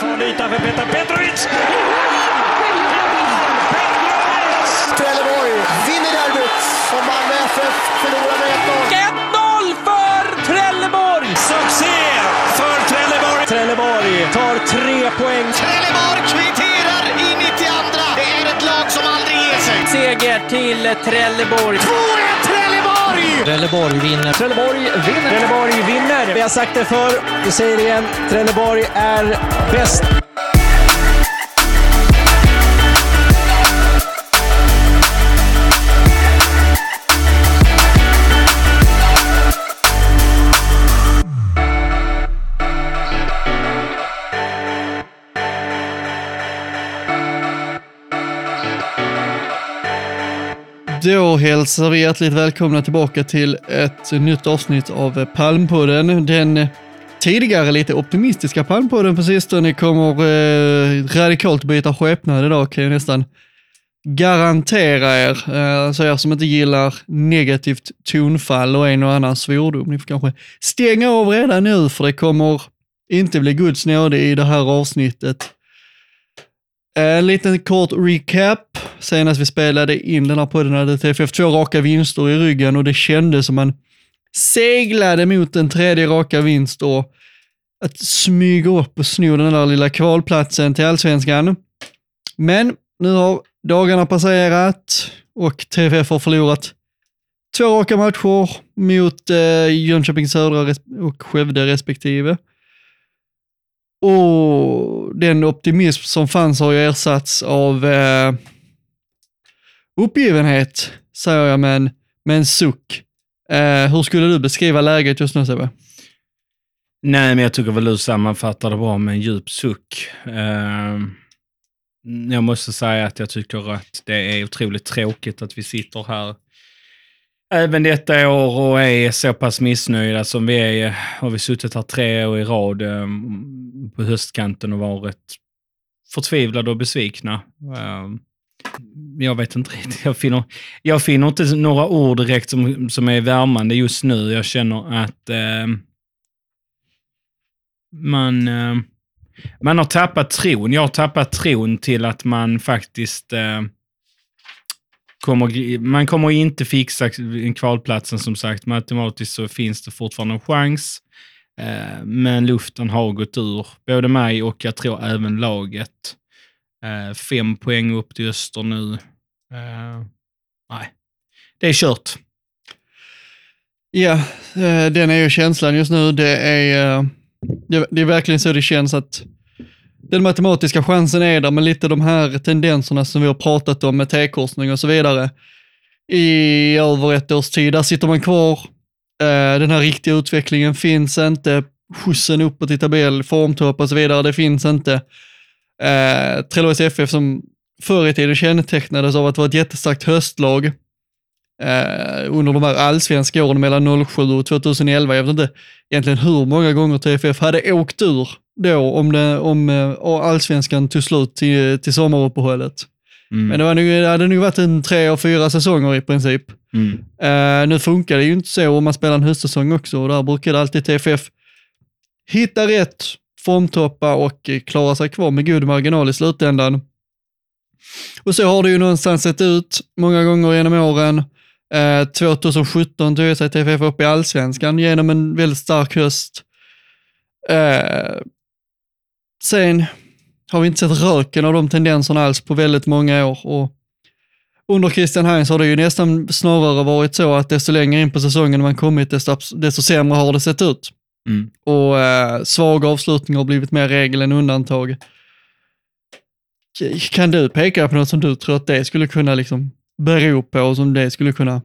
farlig yta för Petar Petrovic! Trelleborg vinner derbyt och Malmö FF förlorar med 1-0 för Trelleborg! Succé för Trelleborg! Trelleborg tar tre poäng. Trelleborg kvitterar i 92. Det är ett lag som aldrig ger sig. Seger till Trelleborg. 2-1 Trelleborg! Trelleborg vinner. Trelleborg vinner. Trelleborg vinner. Vi har sagt det förr, vi säger det igen. Trelleborg är bäst. Då hälsar vi hjärtligt välkomna tillbaka till ett nytt avsnitt av Palmpodden. Den tidigare lite optimistiska Palmpodden på sistone kommer eh, radikalt byta skepnad idag kan jag nästan garantera er. Eh, så er som inte gillar negativt tonfall och en och annan svordom, ni får kanske stänga av redan nu för det kommer inte bli Guds nåde i det här avsnittet. Eh, en liten kort recap. Senast vi spelade in den här podden hade TFF två raka vinster i ryggen och det kändes som man seglade mot en tredje raka vinst och att smyga upp och sno den där lilla kvalplatsen till allsvenskan. Men nu har dagarna passerat och TFF har förlorat två raka matcher mot eh, Jönköping Södra och Skövde respektive. Och den optimism som fanns har ju ersatts av eh, uppgivenhet, säger jag med en, med en suck. Eh, hur skulle du beskriva läget just nu Sebbe? Nej, men jag tycker väl du sammanfattar det bra med en djup suck. Eh, jag måste säga att jag tycker att det är otroligt tråkigt att vi sitter här även detta år och är så pass missnöjda som vi är. Har vi suttit här tre år i rad ehm, på höstkanten och varit förtvivlade och besvikna. Ehm, jag vet inte riktigt. Jag finner, jag finner inte några ord direkt som, som är värmande just nu. Jag känner att eh, man, eh, man har tappat tron. Jag har tappat tron till att man faktiskt eh, kommer, man kommer inte fixa en kvalplatsen som sagt. Matematiskt så finns det fortfarande en chans. Eh, men luften har gått ur både mig och jag tror även laget. Eh, fem poäng upp till Öster nu. Eh, nej, det är kört. Ja, eh, den är ju känslan just nu. Det är, eh, det är verkligen så det känns att den matematiska chansen är där, men lite de här tendenserna som vi har pratat om med T-korsning och så vidare i över ett års tid, där sitter man kvar. Eh, den här riktiga utvecklingen finns inte. Skjutsen uppåt i tabell, formtopp och så vidare, det finns inte. Eh, Trelleborgs FF som förr i tiden kännetecknades av att vara ett jättestarkt höstlag eh, under de här allsvenska åren mellan 07 och 2011. Jag vet inte egentligen hur många gånger TFF hade åkt ur då om, det, om eh, allsvenskan tog slut till, till sommaruppehållet. Mm. Men det, var nog, det hade nog varit en tre och fyra säsonger i princip. Mm. Eh, nu funkar det ju inte så om man spelar en höstsäsong också och där brukar det alltid TFF hitta rätt, formtoppa och klara sig kvar med god marginal i slutändan. Och så har det ju någonstans sett ut många gånger genom åren. Eh, 2017 tog sig TFF upp i allsvenskan genom en väldigt stark höst. Eh, sen har vi inte sett röken av de tendenserna alls på väldigt många år. Och under Christian Heinz har det ju nästan snarare varit så att desto längre in på säsongen man kommit, desto, desto sämre har det sett ut. Mm. Och eh, svaga avslutningar har blivit mer regel än undantag. Kan du peka på något som du tror att det skulle kunna liksom bero på och som det skulle kunna...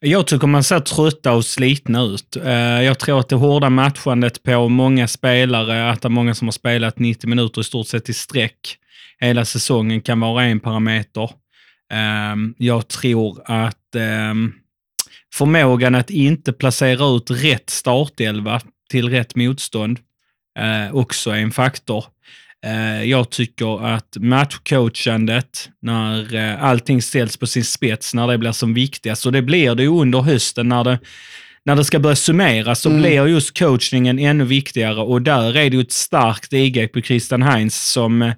Jag tycker man ser trötta och slitna ut. Eh, jag tror att det hårda matchandet på många spelare, att det är många som har spelat 90 minuter i stort sett i sträck hela säsongen kan vara en parameter. Ehm, jag tror att ehm, förmågan att inte placera ut rätt startelva till rätt motstånd eh, också är en faktor. Eh, Jag tycker att matchcoachandet, när eh, allting ställs på sin spets, när det blir som viktigast, och det blir det ju under hösten när det, när det ska börja summeras så Mm. blir just coachningen ännu viktigare och där är det ju ett starkt IG på Christian Heinz som eh,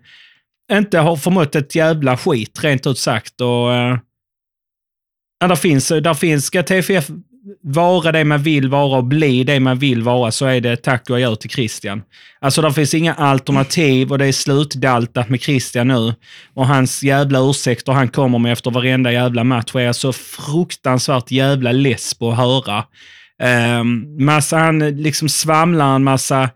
inte har förmått ett jävla skit, rent ut sagt. Och, ja, där, finns, där finns, ska TFF vara det man vill vara och bli det man vill vara så är det tack och adjö till Christian. Alltså det finns inga alternativ och det är slutdaltat med Christian nu. Och hans jävla ursäkter han kommer med efter varenda jävla match är jag så fruktansvärt jävla less på att höra. Um, massa, han liksom svamlar en massa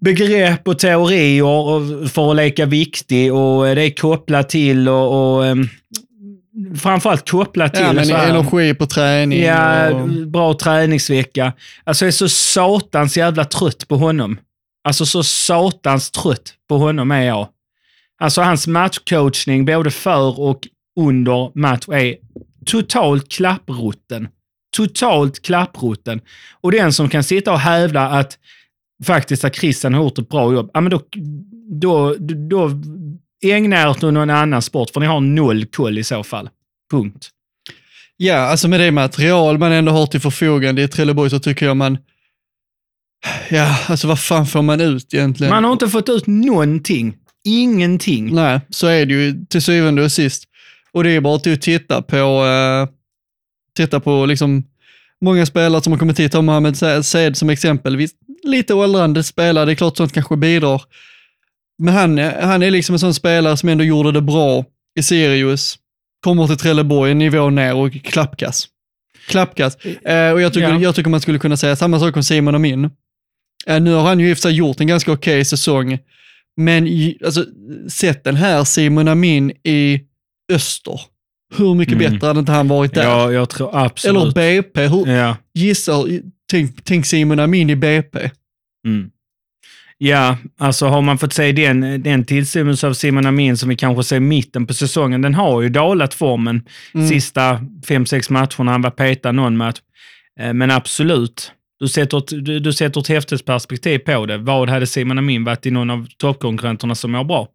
begrepp och teorier för att leka viktig och det är kopplat till och, och um, framförallt kopplat till Ja, men så här- energi på träning. Ja, och, bra träningsvecka. Alltså jag är så satans jävla trött på honom. Alltså så satans trött på honom är jag. Alltså hans matchcoachning både för och under match är totalt klapprutten. Totalt klapprutten. Och den som kan sitta och hävda att faktiskt att Christian har gjort ett bra jobb, ja men då, då, då ägna er åt någon annan sport, för ni har noll koll i så fall. Punkt. ja, alltså med det material man ändå har till förfogande i Trelleborg så tycker jag man, ja, alltså vad fan får man ut egentligen? Man har inte fått ut någonting. Ingenting. Nej, så är det ju till syvende och sist. Och det är bara att titta på, eh, titta på liksom många spelare som har kommit hit, har Mohamed Said som exempel. Lite åldrande spelare, det är klart sånt kanske bidrar. Men han, han är liksom en sån spelare som ändå gjorde det bra i Sirius, kommer till Trelleborg, en nivå ner och klappkass. Klappkass. Eh, och jag tycker, Ja. jag tycker man skulle kunna säga samma sak om Simon Amin. Eh, nu har han ju i och för sig gjort en ganska okej säsong, men i- alltså, sett den här Simon Amin i öster, hur mycket Mm. bättre hade inte han varit där? Ja, jag tror absolut. Eller BP, hur, Ja. gissa, tänk, tänk Simon Amin i BP. Mm. Ja, alltså har man fått se den, den tillstymmelse av Simon Amin som vi kanske ser i mitten på säsongen, den har ju dalat formen Mm. sista fem sex matcherna. Han var petad någon match. Eh, Men absolut, du sätter, ett, du, du sätter ett häftigt perspektiv på det. Vad hade Simon Amin varit i någon av toppkonkurrenterna som mår bra?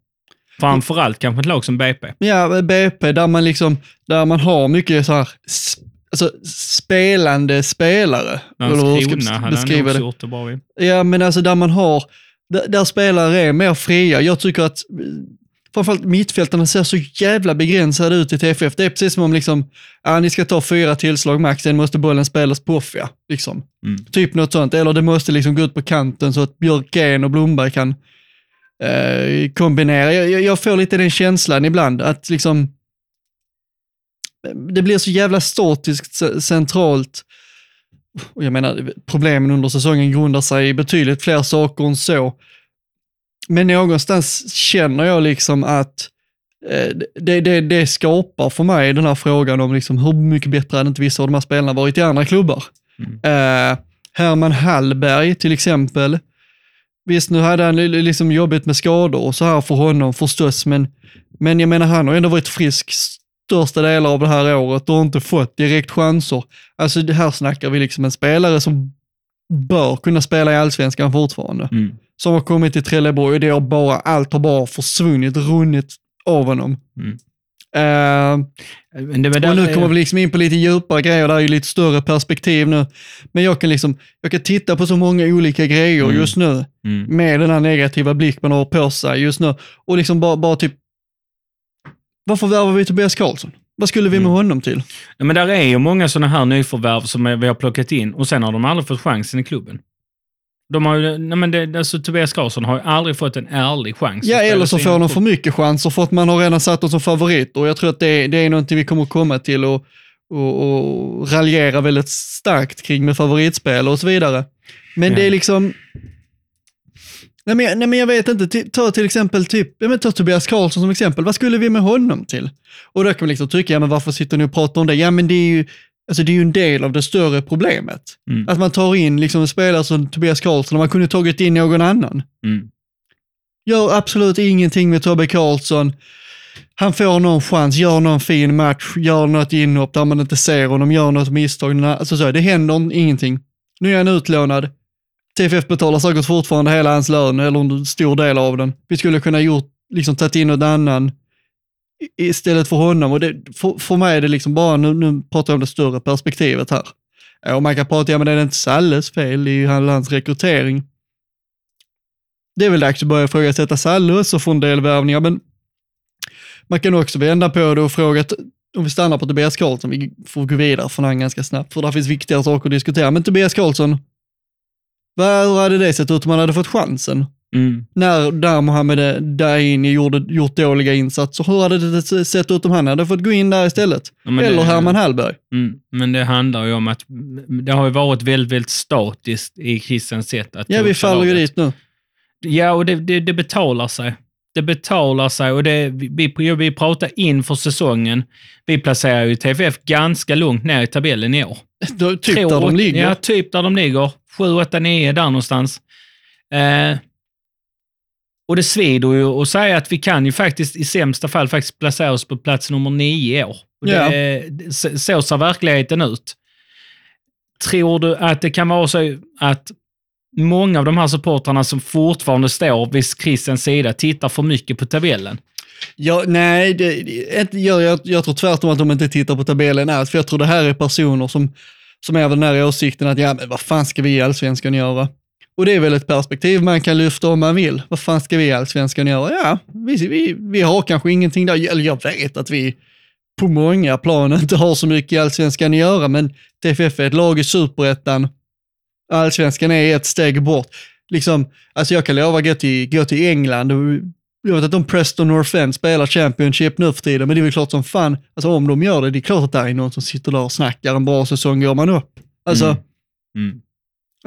Framförallt kanske ett lag som BP. Ja, BP, där man liksom, där man har mycket så här, alltså spelande spelare. Landskrona hade han också gjort det bra i. Ja, men alltså där man har, där, där spelare är mer fria. Jag tycker att eh, framförallt mittfältarna ser så jävla begränsade ut i TFF. Det är precis som om liksom, ja, ni ska ta fyra tillslag max, sen måste bollen spelas på off, ja, liksom. Mm. Typ något sånt. Eller det måste liksom gå ut på kanten så att Björkén och Blomberg kan eh, kombinera. Jag, jag- får lite den känslan ibland att liksom det blir så jävla statiskt ce- centralt. Och jag menar, problemen under säsongen grundar sig i betydligt fler saker än så. Men någonstans känner jag liksom att eh, det, det, det skapar för mig den här frågan om liksom hur mycket bättre hade inte vissa av de här spelarna varit i andra klubbar. Mm. Eh, Herman Hallberg till exempel. Visst, nu hade han li- liksom jobbigt med skador och så här för honom förstås, men, men jag menar han har ändå varit frisk största delar av det här året och inte fått direkt chanser. Alltså det här snackar vi liksom en spelare som bör kunna spela i allsvenskan fortfarande. Mm. Som har kommit till Trelleborg och det har bara, allt har bara försvunnit, runnit av honom. Mm. Eh, Men det och nu kommer vi liksom in på lite djupare grejer, där är ju lite större perspektiv nu. Men jag kan liksom, jag kan titta på så många olika grejer Mm. just nu Mm. med den här negativa blick man har på sig just nu. Och liksom bara, bara typ, varför värvar vi Tobias Karlsson? Vad skulle vi med Mm. honom till? Ja, men där är ju många sådana här nyförvärv som vi har plockat in och sen har de aldrig fått chansen i klubben. De har ju, nej men det, alltså, Tobias Karlsson har ju aldrig fått en ärlig chans. Ja, eller så får de för mycket chanser för att man har redan satt dem som favorit och jag tror att det, det är någonting vi kommer komma till och, och, och raljera väldigt starkt kring med favoritspel och så vidare. Men Ja. det är liksom... Nej men, nej men jag vet inte, ta till exempel typ, ja, men ta Tobias Karlsson som exempel, vad skulle vi med honom till? Och då kan man liksom tycka, ja men varför sitter ni och pratar om det? Ja men det är ju, alltså det är ju en del av det större problemet. Mm. Att man tar in liksom en spelare som Tobias Karlsson och man kunde tagit in någon annan. Mm. Gör absolut ingenting med Tobbe Karlsson. Han får någon chans, gör någon fin match, gör något inhopp där man inte ser honom, gör något misstag. Alltså så, det händer ingenting. Nu är han utlånad. TFF betalar säkert fortfarande hela hans lön, eller en stor del av den. Vi skulle kunna gjort, liksom tagit in någon annan istället för honom. Och det, för, för mig är det liksom bara, nu, nu pratar jag om det större perspektivet här. Och man kan prata, ja men det är inte Salles fel, det är ju hans rekrytering. Det är väl dags att börja ifrågasätta Salle också för en del värvningar, men man kan också vända på det och fråga, om vi stannar på Tobias Karlsson, vi får gå vidare från han ganska snabbt, för där finns viktigare saker att diskutera. Men Tobias Karlsson, vad, hur hade det sett ut om han hade fått chansen? Mm. När, när Mohamed Daini gjorde, gjort dåliga insatser, hur hade det sett ut om han hade fått gå in där istället? Ja, Eller det- Herman Hallberg? Mm. Men det handlar ju om att det har ju varit väldigt, väldigt statiskt i Christians sätt att Ja, vi faller ju dit nu. Ja, och det, det, det betalar sig. Det betalar sig och det, vi, vi, vi pratar inför säsongen. Vi placerar ju TFF ganska långt ner i tabellen i år. Då, typ Tror- där de ligger. Ja, typ där de ligger. 7, 8, 9 där någonstans. Eh, och det svider ju att säga att vi kan ju faktiskt i sämsta fall faktiskt placera oss på plats nummer 9 i år. Ja. det, så, så ser verkligheten ut. Tror du att det kan vara så att många av de här supportrarna som fortfarande står vid Christians sida tittar för mycket på tabellen? Ja, nej, det, jag, jag, jag tror tvärtom att de inte tittar på tabellen alls, för jag tror det här är personer som, som är av den här åsikten att ja, men vad fan ska vi i allsvenskan göra? Och det är väl ett perspektiv man kan lyfta om man vill. Vad fan ska vi i allsvenskan göra? Ja, vi, vi, vi har kanske ingenting där, eller jag vet att vi på många plan inte har så mycket i allsvenskan att göra, men TFF är ett lag i superettan. Allsvenskan är ett steg bort. Liksom, alltså jag kan lova att gå till, gå till England och jag vet att de Preston North End spelar Championship nu för tiden, men det är väl klart som fan, alltså om de gör det, det är klart att det är någon som sitter där och snackar en bra säsong går man upp. Alltså, Mm. Mm.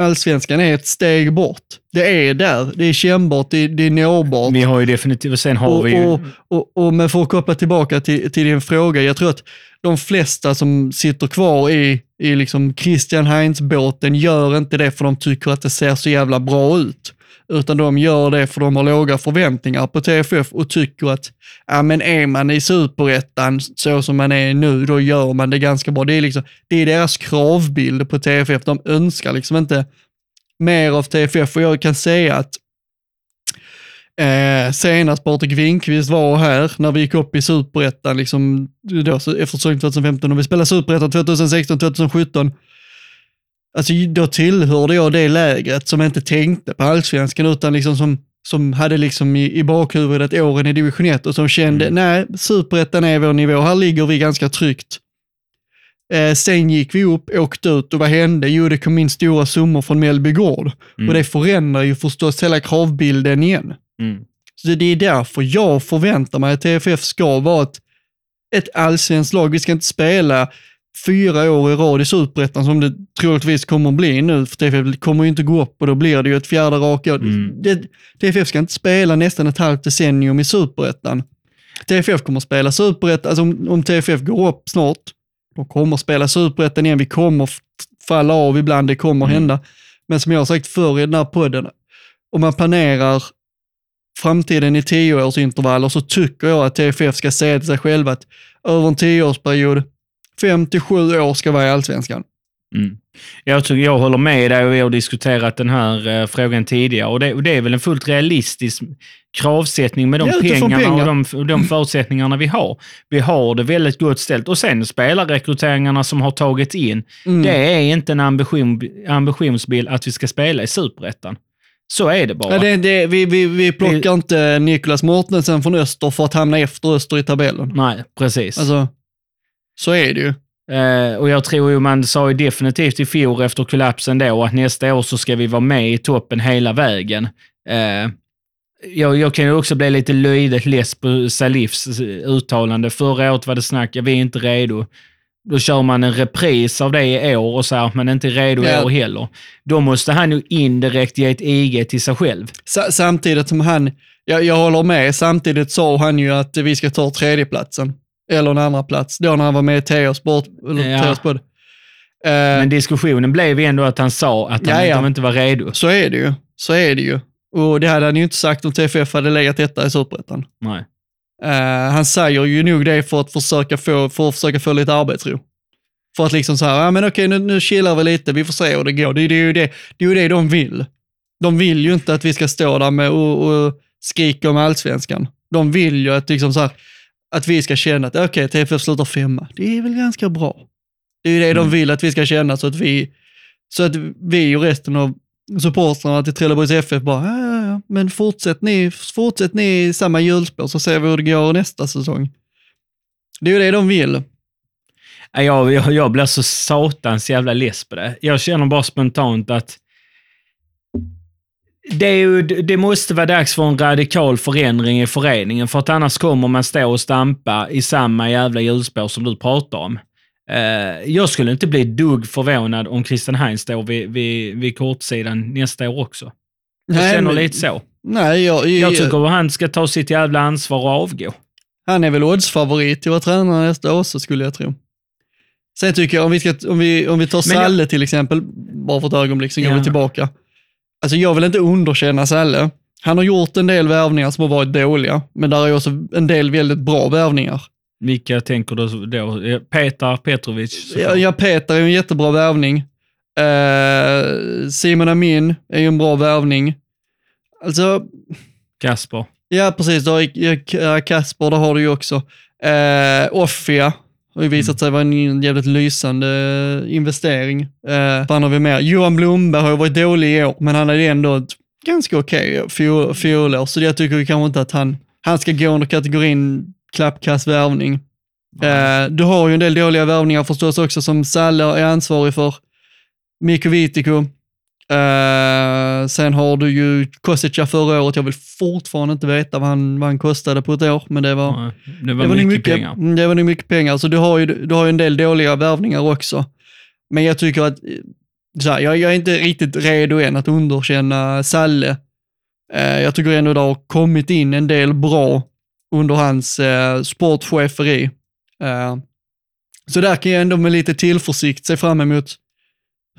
allsvenskan är ett steg bort. Det är där, det är kännbart, det, det är nåbart. Vi har ju definitivt, sen har Och, vi ju... och, och, och men för att koppla tillbaka till, till din fråga, jag tror att de flesta som sitter kvar i, i liksom Christian Heinz-båten gör inte det för de tycker att det ser så jävla bra ut. Utan de gör det för de har låga förväntningar på TFF och tycker att, ja men är man i superettan så som man är nu, då gör man det ganska bra. Det är, liksom, det är deras kravbild på TFF. De önskar liksom inte mer av TFF och jag kan säga att Eh, senast Patrik Winkvist var här när vi gick upp i superettan, liksom, då, efter 2015, och vi spelade superettan 2016, 2017. Alltså då tillhörde jag det lägret som inte tänkte på allsvenskan, utan liksom som, som hade liksom i, i bakhuvudet åren i division 1 och som kände, nej, superettan är vår nivå, här ligger vi ganska tryggt. Eh, sen gick vi upp, åkte ut och vad hände? Jo, det kom in stora summor från Mellby Gård. Mm. Och det förändrar ju förstås hela kravbilden igen. Mm. Så det är därför jag förväntar mig att TFF ska vara ett, ett allsvenskt lag. Vi ska inte spela fyra år i rad i superettan som det troligtvis kommer att bli nu, för TFF kommer ju inte gå upp och då blir det ju ett fjärde raka år. Mm. Det- TFF ska inte spela nästan ett halvt decennium i superettan. TFF kommer att spela superettan, alltså om, om TFF går upp snart, de kommer att spela superettan igen, vi kommer falla av ibland, det kommer Mm. hända. Men som jag har sagt förr i den här podden, om man planerar framtiden i tioårsintervaller så tycker jag att TFF ska säga till sig själva att över en tioårsperiod, fem till sju år ska vara i allsvenskan. Mm. Jag, tycker, jag håller med dig och vi har diskuterat den här eh, frågan tidigare. Och det, och det är väl en fullt realistisk kravsättning med de pengarna pengar. och de, och de förutsättningarna vi har. Vi har det väldigt gott ställt. Och sen spelarrekryteringarna som har tagits in. Mm. Det är inte en ambition, ambitionsbild att vi ska spela i superettan. Så är det bara. Ja, det, det, vi, vi, vi plockar inte Niklas Mortensen från Öster för att hamna efter Öster i tabellen. Nej, precis. Alltså, så är det ju. Eh, och jag tror ju man sa ju definitivt i fjol efter kollapsen då att nästa år så ska vi vara med i toppen hela vägen. Eh, jag, jag kan ju också bli lite löjligt less på Salifs uttalande. Förra året var det snack, ja, vi är inte redo. Då kör man en repris av det i år och säger att man inte är redo i Ja. år heller. Då måste han ju indirekt ge ett IG till sig själv. Sa, samtidigt som han, jag, jag håller med, samtidigt sa han ju att vi ska ta tredjeplatsen. Eller en andra plats då när han var med i TH Sport. Eller Ja. TH Sport. Eh, Men diskussionen blev ju ändå att han sa att han, Ja, ja. de inte var redo. Så är det ju. Så är det ju. Och det hade han ju inte sagt om TFF hade legat detta i Superettan. Nej. Eh, han säger ju nog det för att försöka få, för att försöka få lite arbetsro. För att liksom så här, ja men okej nu, nu chillar vi lite, vi får se hur det går. Det, det, är ju det, det är ju det de vill. De vill ju inte att vi ska stå där med och, och skrika om allsvenskan. De vill ju att, liksom så här, att vi ska känna att okej, TFF slutar femma. Det är väl ganska bra. Det är det Mm. de vill att vi ska känna så att vi, så att vi och resten av supportrarna till Trelleborgs FF bara, ja, ja, ja, men fortsätt ni, fortsätt ni i samma hjulspår så ser vi hur det går nästa säsong. Det är ju det de vill. Jag, jag, jag blir så satans jävla less på det. Jag känner bara spontant att det, ju, det måste vara dags för en radikal förändring i föreningen, för att annars kommer man stå och stampa i samma jävla hjulspår som du pratar om. Eh, jag skulle inte bli dugg förvånad om Christian Heinz står vid, vid, vid kortsidan nästa år också. Jag Nej, känner men- lite så. Nej, jag, Jag tycker att han ska ta sitt jävla ansvar och avgå. Han är väl oddsfavorit till att vara tränare nästa år, så skulle jag tro. Sen tycker jag, om vi, ska, om vi, om vi tar Men jag- Salle till exempel, bara för ett ögonblick, så går Ja. vi tillbaka. Alltså jag vill inte underkänna Salle. Han har gjort en del värvningar som har varit dåliga, men där är också en del väldigt bra värvningar. Vilka tänker du då? Petar Petrovic? Ja, ja, Peter är en jättebra värvning. Eh, Simon Amin är ju en bra värvning. Alltså, Kasper? Ja, precis. Ja, Kasper, det har du ju också. Eh, Offia har ju visat sig vara en jävligt lysande eh, investering. Eh, vad har vi mer? Johan Blomberg har ju varit dålig i år, men han är ändå ganska okej okay fjolår, så jag tycker kanske inte att han, han ska gå under kategorin klappkass värvning. Eh, du har ju en del dåliga värvningar förstås också som Salle är ansvarig för. Mikko Vitiko. Eh, sen har du ju Kosica förra året. Jag vill fortfarande inte veta vad han, vad han kostade på ett år, men det var, Nej, Det var, det var nog mycket, pengar. Det var nog mycket pengar. Så du har ju, du har ju en del dåliga värvningar också. Men jag tycker att, eh, så här, jag, jag är inte riktigt redo än att underkänna Salle. Eh, jag tycker ändå det har kommit in en del bra under hans eh, sportcheferi. Eh, så där kan jag ändå med lite tillförsikt se fram emot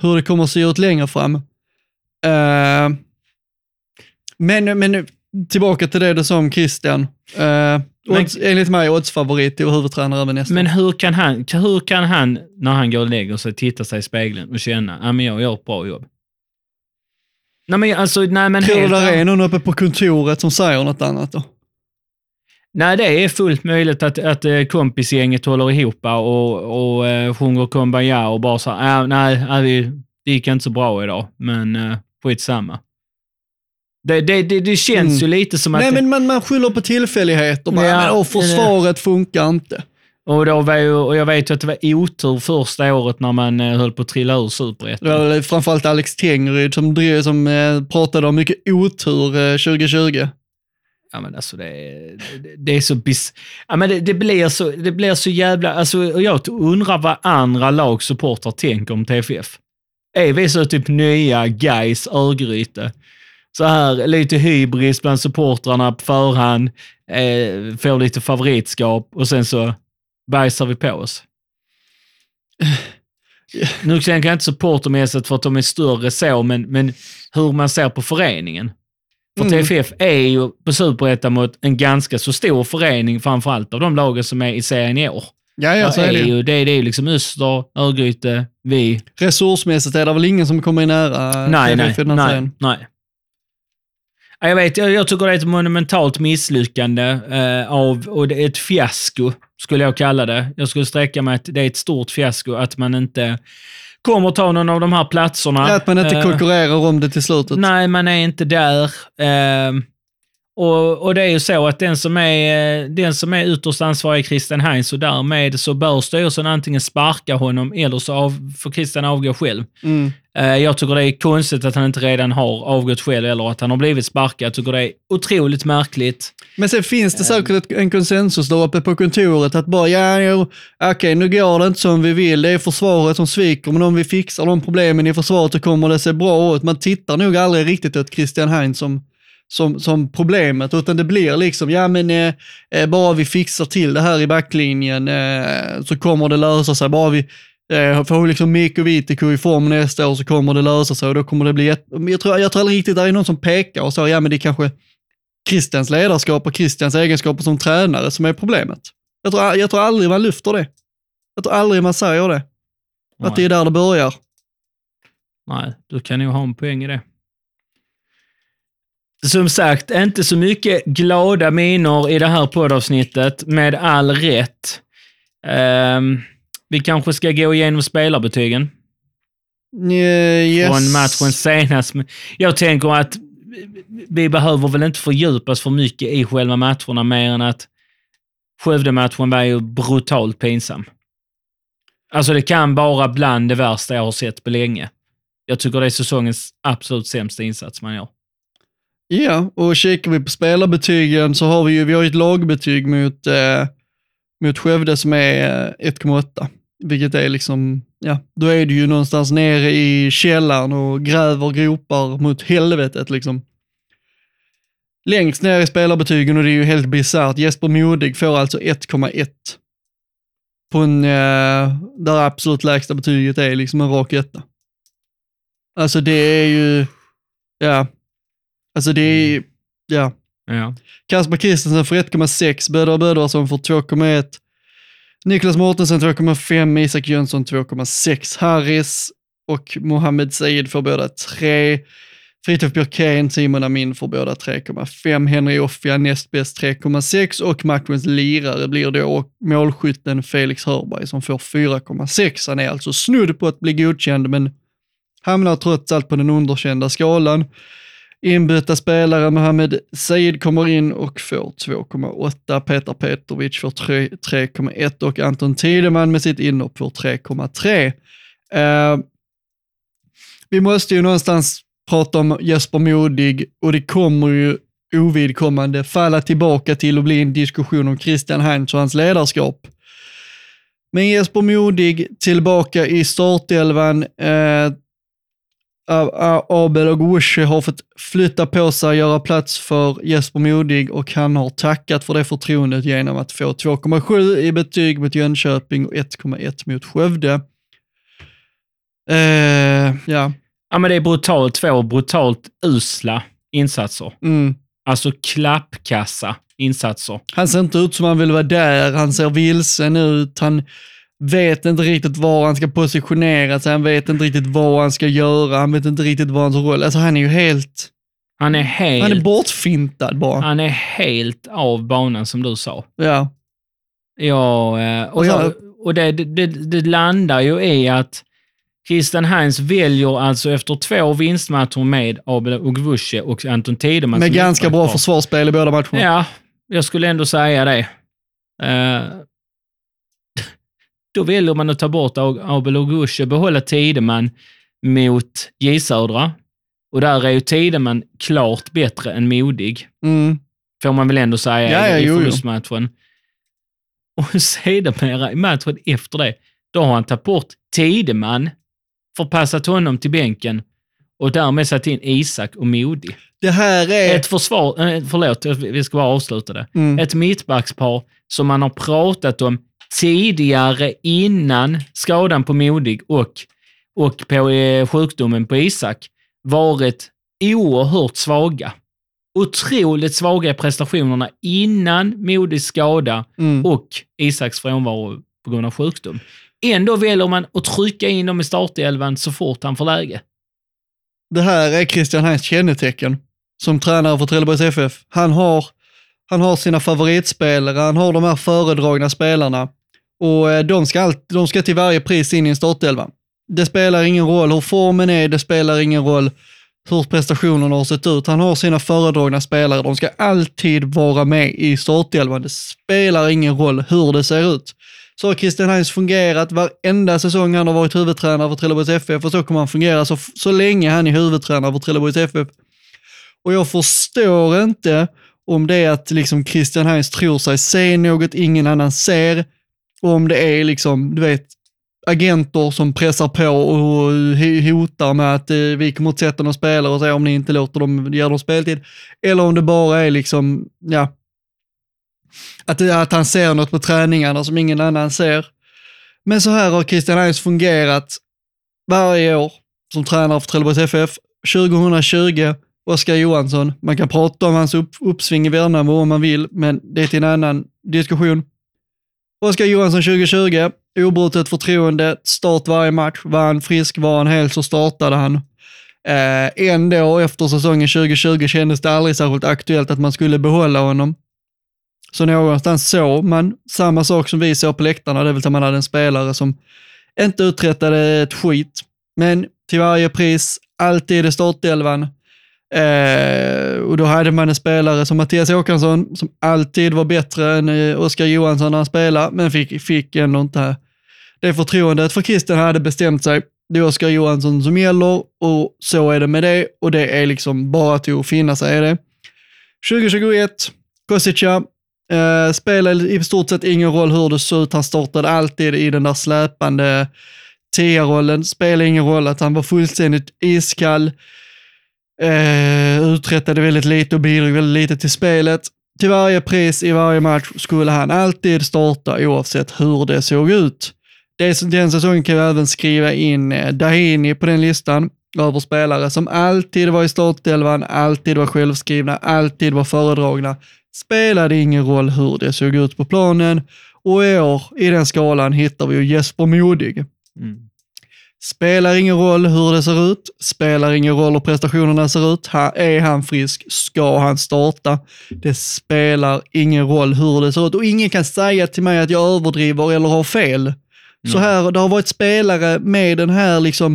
hur det kommer att se ut längre fram. Eh, men, men tillbaka till det du sa om Christian. Eh, odds, enligt mig oddsfavorit till huvudtränare över nästa Men hur kan, han, hur kan han, när han går och lägger sig, titta sig i spegeln och känna att men jag gör ett bra jobb? Nej men alltså, nej men Tror du det är någon uppe på kontoret som säger något annat då? Nej, det är fullt möjligt att, att eh, kompisgänget håller ihop och, och eh, sjunger Kumbaya och bara så här, äh, nej, nej, vi- det gick inte så bra idag, men skitsamma. Det, det, det, det känns Mm. ju lite som att... Nej, det- men man, man skyller på tillfälligheter. Bara, Ja, men, försvaret funkar inte. och, då var ju, och jag vet ju att det var otur första året när man eh, höll på att trilla ur Det superettan. var väl framförallt Alex Tengryd som, drev, som eh, pratade om mycket otur eh, 2020. Ja, men alltså det, är- det, det är så bis... Ja, men det, det, blir så, det blir så jävla... Alltså, jag undrar vad andra lagsupportrar tänker om TFF. Är vi så typ nya guys Örgryte? Så här lite hybris bland supportrarna på förhand, eh, får lite favoritskap och sen så bajsar vi på oss. Nu tänker jag inte supportermässigt för att de är större så, men, men hur man ser på föreningen. För Mm. TFF är ju på superettan mot en ganska så stor förening, framförallt av de lagen som är i serien i år. Ja, ja, så är det. ju, det, det är ju liksom Öster, Örgryte, vi. Resursmässigt är det väl ingen som kommer i nära Nej, nej, nej, nej. Ja, Jag vet, jag, jag tycker det är ett monumentalt misslyckande eh, av, och det är ett fiasko, skulle jag kalla det. Jag skulle sträcka mig att det är ett stort fiasko att man inte kommer ta någon av de här platserna. Ja, att man inte Eh, konkurrerar om det till slutet. Nej, man är inte där. Ehm, och, och det är ju så att den som är, eh, den som är ytterst ansvarig är Christian Heinz och därmed så bör styrelsen antingen sparka honom eller så av, får Christian avgå själv. Mm. Eh, jag tycker det är konstigt att han inte redan har avgått själv eller att han har blivit sparkad. Jag tycker det är otroligt märkligt. Men sen finns det säkert en konsensus där uppe på kontoret att bara, ja, jo, okej, nu går det inte som vi vill. Det är försvaret som sviker, men om vi fixar de problemen i försvaret så kommer det se bra ut. Man tittar nog aldrig riktigt åt Christian Heinz som, som, som problemet, utan det blir liksom, ja men eh, eh, bara vi fixar till det här i backlinjen eh, så kommer det lösa sig. Bara vi eh, får liksom Mikko Vitiko i form nästa år så kommer det lösa sig och då kommer det bli ett, jag tror, jag tror aldrig riktigt det är någon som pekar och säger, ja men det kanske Christians ledarskap och Christians egenskaper som tränare som är problemet. Jag tror, jag tror aldrig man lyfter det. Jag tror aldrig man säger det. Att det är där det börjar. Nej, du kan nog ha en poäng i det. Som sagt, inte så mycket glada miner i det här poddavsnittet, med all rätt. Ehm, Vi kanske ska gå igenom spelarbetygen Eh, yes. från matchen senast. Jag tänker att vi behöver väl inte fördjupas för mycket i själva matcherna mer än att Skövde-matchen var ju brutalt pinsam. Alltså det kan vara bland det värsta jag har sett på länge. Jag tycker det är säsongens absolut sämsta insats man gör. Ja, och kikar vi på spelarbetygen så har vi ju vi har ett lagbetyg mot, eh, mot Skövde som är eh, 1,8. Vilket är liksom, ja, då är du ju någonstans nere i källaren och gräver gropar mot helvetet liksom. Längst ner i spelarbetygen och det är ju helt bisarrt. Jesper Modig får alltså 1,1. På en, eh, där absolut lägsta betyget är liksom en rak etta. Alltså det är ju, ja, alltså det är, ja. Ja. Kasper Kristensen får 1,6, Böder Bödersson får 2,1, Niklas Mårtensson 2,5, Isak Jönsson 2,6, Harris och Mohamed Said får båda 3, Fritiof Björkén, Simon Amin får båda 3,5, Henry Offia näst bäst 3,6 och matchens lirare blir då målskytten Felix Hörberg som får 4,6. Han är alltså snudd på att bli godkänd men hamnar trots allt på den underkända skalan. Inbytta spelare Mohamed Said kommer in och får 2,8. Petar Petrovic får 3,1 och Anton Tideman med sitt inhopp får 3,3. Eh, vi måste ju någonstans prata om Jesper Modig och det kommer ju ovidkommande falla tillbaka till att bli en diskussion om Christian Heinz och hans ledarskap. Men Jesper Modig tillbaka i startelvan. Eh, Abel och Gouche har fått flytta på sig, göra plats för Jesper Modig och han har tackat för det förtroendet genom att få 2,7 i betyg mot Jönköping och 1,1 mot Skövde. Eh, ja, ja, men det är brutalt. Två brutalt usla insatser. mm. Alltså klappkassa insatser. Han ser inte ut som han vill vara där, han ser vilsen ut, han vet inte riktigt var han ska positionera sig, han vet inte riktigt vad han ska göra, han vet inte riktigt vad hans roll Alltså han är ju helt, Han är helt, han är bortfintad bara. han är helt av banan som du sa. Ja, Ja, eh, och, Och jag- och det, det, det landar ju i att Christian Heinz väljer alltså efter två vinstmatcher med Abel Ogwusche och Anton Tideman. med ganska bra försvarsspel i båda matcherna. Ja, jag skulle ändå säga det. Eh, då väljer man att ta bort Ab- Abel Ogwusche, behålla Tideman mot J Södra. Och där är ju Tideman klart bättre än Modig. Mm. Får man väl ändå säga Ja, ja, i förlustmatchen. Och sedermera i matchen efter det, då har han tagit bort Tideman, förpassat honom till bänken och därmed satt in Isak och Modig. Det här är... Ett försvar, eh, förlåt, vi ska bara avsluta det. Mm. Ett mittbackspar som man har pratat om tidigare innan skadan på Modig och, och på eh, sjukdomen på Isak varit oerhört svaga. Otroligt svaga i prestationerna innan Modigs skada Mm. och Isaks frånvaro på grund av sjukdom. Ändå väljer man att trycka in dem i startelvan så fort han får läge. Det här är Christian Heinz kännetecken som tränare för Trelleborgs FF. Han har, han har sina favoritspelare, han har de här föredragna spelarna och eh, de ska, allt, de ska till varje pris in i en startelva. Det spelar ingen roll hur formen är, det spelar ingen roll hur prestationerna har sett ut. Han har sina föredragna spelare, de ska alltid vara med i startelvan. Det spelar ingen roll hur det ser ut. Så har Christian Heinz fungerat varenda säsong han har varit huvudtränare för Trelleborgs FF och så kommer han fungera så, så länge han är huvudtränare för Trelleborgs FF. Och jag förstår inte om det är att liksom Christian Heinz tror sig se något ingen annan ser och om det är liksom, du vet, agenter som pressar på och hotar med att eh, vi kommer att sätta någon spelare och säga om ni inte låter dem, ger dem speltid. Eller om det bara är liksom, ja, att, eh, att han ser något på träningarna som ingen annan ser. Men så här har Christian Heinz fungerat varje år som tränare för Trelleborgs FF. 2020, Oskar Johansson. Man kan prata om hans upp, uppsving i Värnamo om man vill, men det är till en annan diskussion. Oskar Johansson 2020, obrutet förtroende, start varje match. Var han frisk, var han hel så startade han. Eh, ändå efter säsongen 2020 kändes det aldrig särskilt aktuellt att man skulle behålla honom. Så någonstans såg man samma sak som vi såg på läktarna, det vill säga man hade en spelare som inte uträttade ett skit, men till varje pris, alltid i startelvan. Eh, och då hade man en spelare som Mattias Håkansson, som alltid var bättre än eh, Oskar Johansson när han spelade, men fick, fick ändå inte det förtroendet. För Christian hade bestämt sig, det är Oskar Johansson som gäller och så är det med det och det är liksom bara till att finna sig i det. 2021, Kosica, eh, spelade i stort sett ingen roll hur det såg ut, han startade alltid i den där släpande tia-rollen, spelade ingen roll att han var fullständigt iskall, eh, uträttade väldigt lite och bidrog väldigt lite till spelet. Till varje pris i varje match skulle han alltid starta oavsett hur det såg ut. Den säsongen kan vi även skriva in eh, Dahini på den listan över spelare som alltid var i startelvan, alltid var självskrivna, alltid var föredragna. Spelade ingen roll hur det såg ut på planen och i år i den skalan hittar vi ju Jesper Modig. Mm. Spelar ingen roll hur det ser ut, spelar ingen roll hur prestationerna ser ut. Är han frisk, ska han starta. Det spelar ingen roll hur det ser ut och ingen kan säga till mig att jag överdriver eller har fel. Så här, det har varit spelare med den här liksom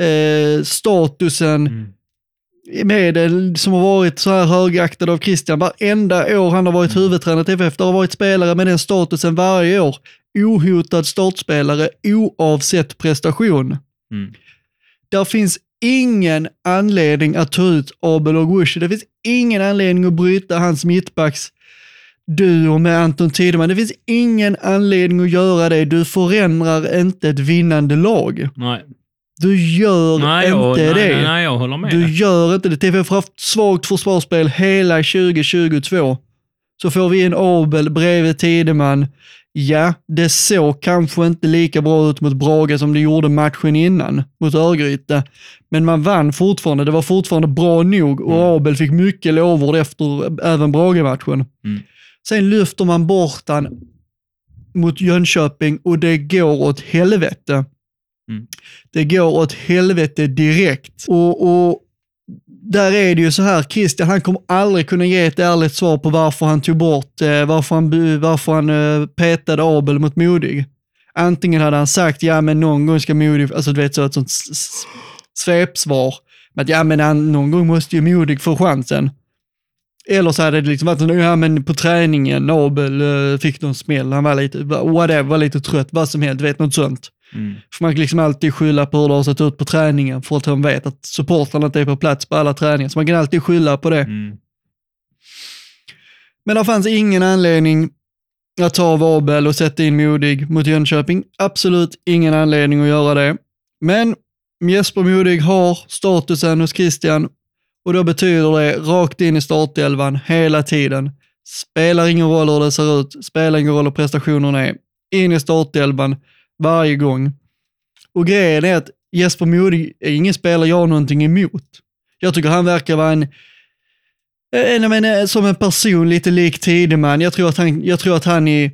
eh, statusen, Mm. med det, som har varit så här högaktad av Christian. Varenda år han har varit huvudtränare till FF, det har varit spelare med den statusen varje år. Ohotad startspelare oavsett prestation. Mm. Där finns ingen anledning att ta ut Abel och Gushi. Det finns ingen anledning att bryta hans mittbacks duo med Anton Tideman. Det finns ingen anledning att göra det. Du förändrar inte ett vinnande lag. Nej. Du gör Nej, inte jag, det. nej, nej, nej, jag håller med. Du gör inte det. TFF har haft svagt försvarsspel hela 2022. Så får vi en Abel bredvid Tideman. Ja, det såg kanske inte lika bra ut mot Brage som det gjorde matchen innan mot Örgryte. Men man vann fortfarande. Det var fortfarande bra nog och Mm. Abel fick mycket lovord efter även Brage-matchen. Mm. Sen lyfter man bort han mot Jönköping och det går åt helvete. Mm. Det går åt helvete direkt. Och, och där är det ju så här, Christian han kommer aldrig kunna ge ett ärligt svar på varför han tog bort, eh, varför han, varför han eh, petade Abel mot Modig. Antingen hade han sagt, ja men någon gång ska Modig, alltså du vet så ett sånt svepsvar. Att ja men han, någon gång måste ju Modig få chansen. Eller så hade det liksom varit ja men på träningen, Abel eh, fick någon smäll, han var lite, whatever, var lite trött, vad som helst, du vet något sånt. Mm. För man kan liksom alltid skylla på hur det har sett ut på träningen för att de vet att supportrarna inte är på plats på alla träningar. Så man kan alltid skylla på det. Mm. Men det fanns ingen anledning att ta av Abel och sätta in Modig mot Jönköping. Absolut ingen anledning att göra det. Men Jesper Modig har statusen hos Christian och då betyder det rakt in i startelvan hela tiden. Spelar ingen roll hur det ser ut, spelar ingen roll hur prestationerna är. In i startelvan varje gång. Och grejen är att Jesper Modig är ingen spelare jag har någonting emot. Jag tycker han verkar vara en en, en, som en person lite lik Tideman. Jag tror att han, jag tror att han är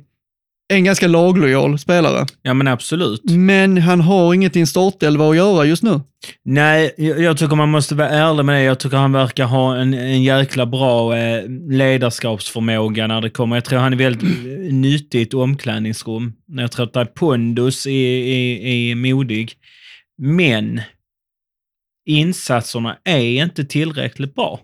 en ganska laglojal spelare. Ja, men absolut. Men han har inget i en startelva att göra just nu. Nej, jag, jag tycker man måste vara ärlig med det. Jag tycker han verkar ha en, en jäkla bra eh, ledarskapsförmåga när det kommer. Jag tror han är väldigt nyttig i ett omklädningsrum. Jag tror att är pondus i, i, i modig. Men insatserna är inte tillräckligt bra.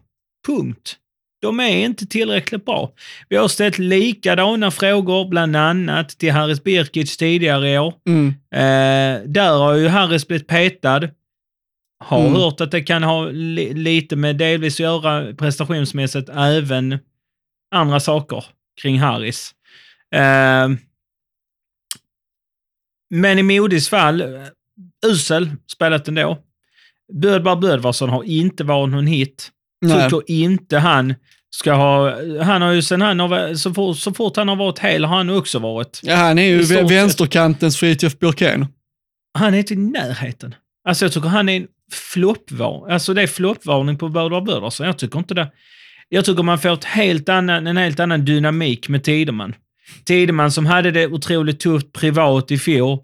Punkt. De är inte tillräckligt bra. Vi har ställt likadana frågor, bland annat till Haris Birkic tidigare i år. Mm. Eh, där har ju Harris blivit petad. Har Mm. hört att det kan ha li lite med delvis att göra prestationsmässigt även andra saker kring Harris. Eh, men i Modis fall, eh, usel spelat ändå. Bödbar Bödvarsson har inte varit någon hit. Nej. Tycker inte han ska ha... Han har ju sen han har, så, fort, så fort han har varit hel har han också varit. Ja, han är ju vänsterkantens Fritiof Björkén. Han är inte i närheten. Alltså jag tycker han är en floppvarning. Alltså det är floppvarning på Bödvar Bödvarsson. Jag tycker inte det. Jag tycker man får ett helt annan, en helt annan dynamik med Tideman. Tideman som hade det otroligt tufft privat i fjol,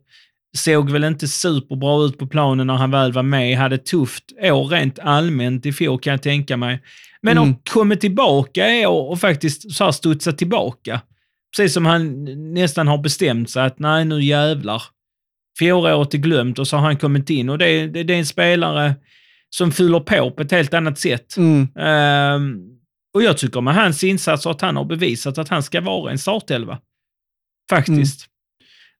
såg väl inte superbra ut på planen när han väl var med. Hade tufft år rent allmänt i fjol kan jag tänka mig. Men Mm. har kommit tillbaka i år och faktiskt så här studsat tillbaka. Precis som han nästan har bestämt sig att nej, nu jävlar. Fjolåret är glömt och så har han kommit in och det, är- det, det är en spelare som fyller på på ett helt annat sätt. Mm. Ehm, och jag tycker med hans insatser att han har bevisat att han ska vara en startelva. Faktiskt.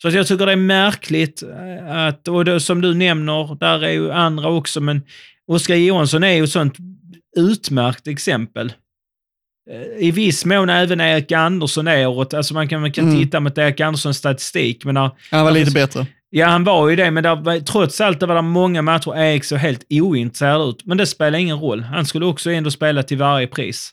Så jag tycker det är märkligt eh, att, och det, som du nämner, där är ju andra också, men Oskar Johansson är ju ett sånt utmärkt exempel. Eh, I viss mån även Erik Andersson är året, alltså man kan, man kan Mm. titta mot Erik Anderssons statistik, men där, Han var lite precis. bättre. Ja, han var ju det, men där, trots allt det var det många matcher Erik såg helt ointresserad ut. Men det spelar ingen roll. Han skulle också ändå spela till varje pris.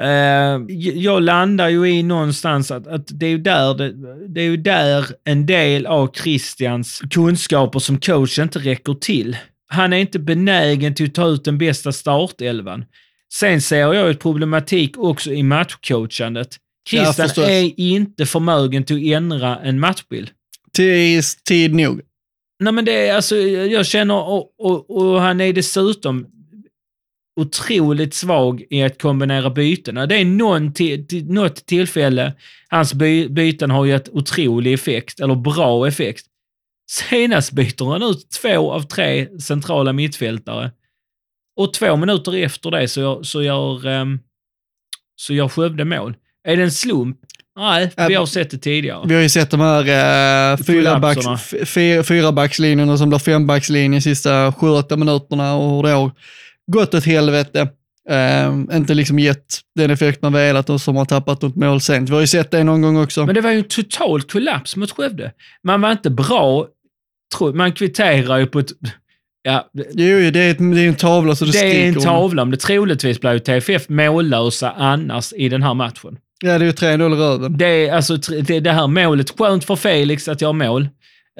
Eh, jag landar ju i någonstans att, att det, är ju där det, det är ju där en del av Christians kunskaper som coach inte räcker till. Han är inte benägen till att ta ut den bästa startelvan. Sen ser jag ett problematik också i matchcoachandet. Ja, Christian förstås. är inte förmögen till att ändra en matchbild. Till tid nog. Nej men det är alltså, jag känner, och, och, och han är dessutom otroligt svag i att kombinera bytena. Det är någon till, till, något tillfälle hans by, byten har gett otrolig effekt, eller bra effekt. Senast byter han ut två av tre centrala mittfältare. Och två minuter efter det så gör, så gör, um, så gör Skövde mål. Är det en slump? Nej, vi har sett det tidigare. Vi har ju sett de här uh, fyrabacks, Kollapserna. f- fyra- fyrabackslinjerna som blir fembackslinje sista 7-8 minuterna och hur det gått åt helvete. Eh, inte liksom gett den effekt man velat och som har tappat något mål sent. Vi har ju sett det någon gång också. Men det var ju en total kollaps mot Skövde. Man var inte bra. Man kvitterar ju på ett... Ja, det, Jo, det är, ett, det är en tavla så det, det är en skriker om. tavla, men det troligtvis blev ju TFF mållösa annars i den här matchen. Ja, det är ju 3-0 i röven. Det är alltså det, det här målet, skönt för Felix att göra mål,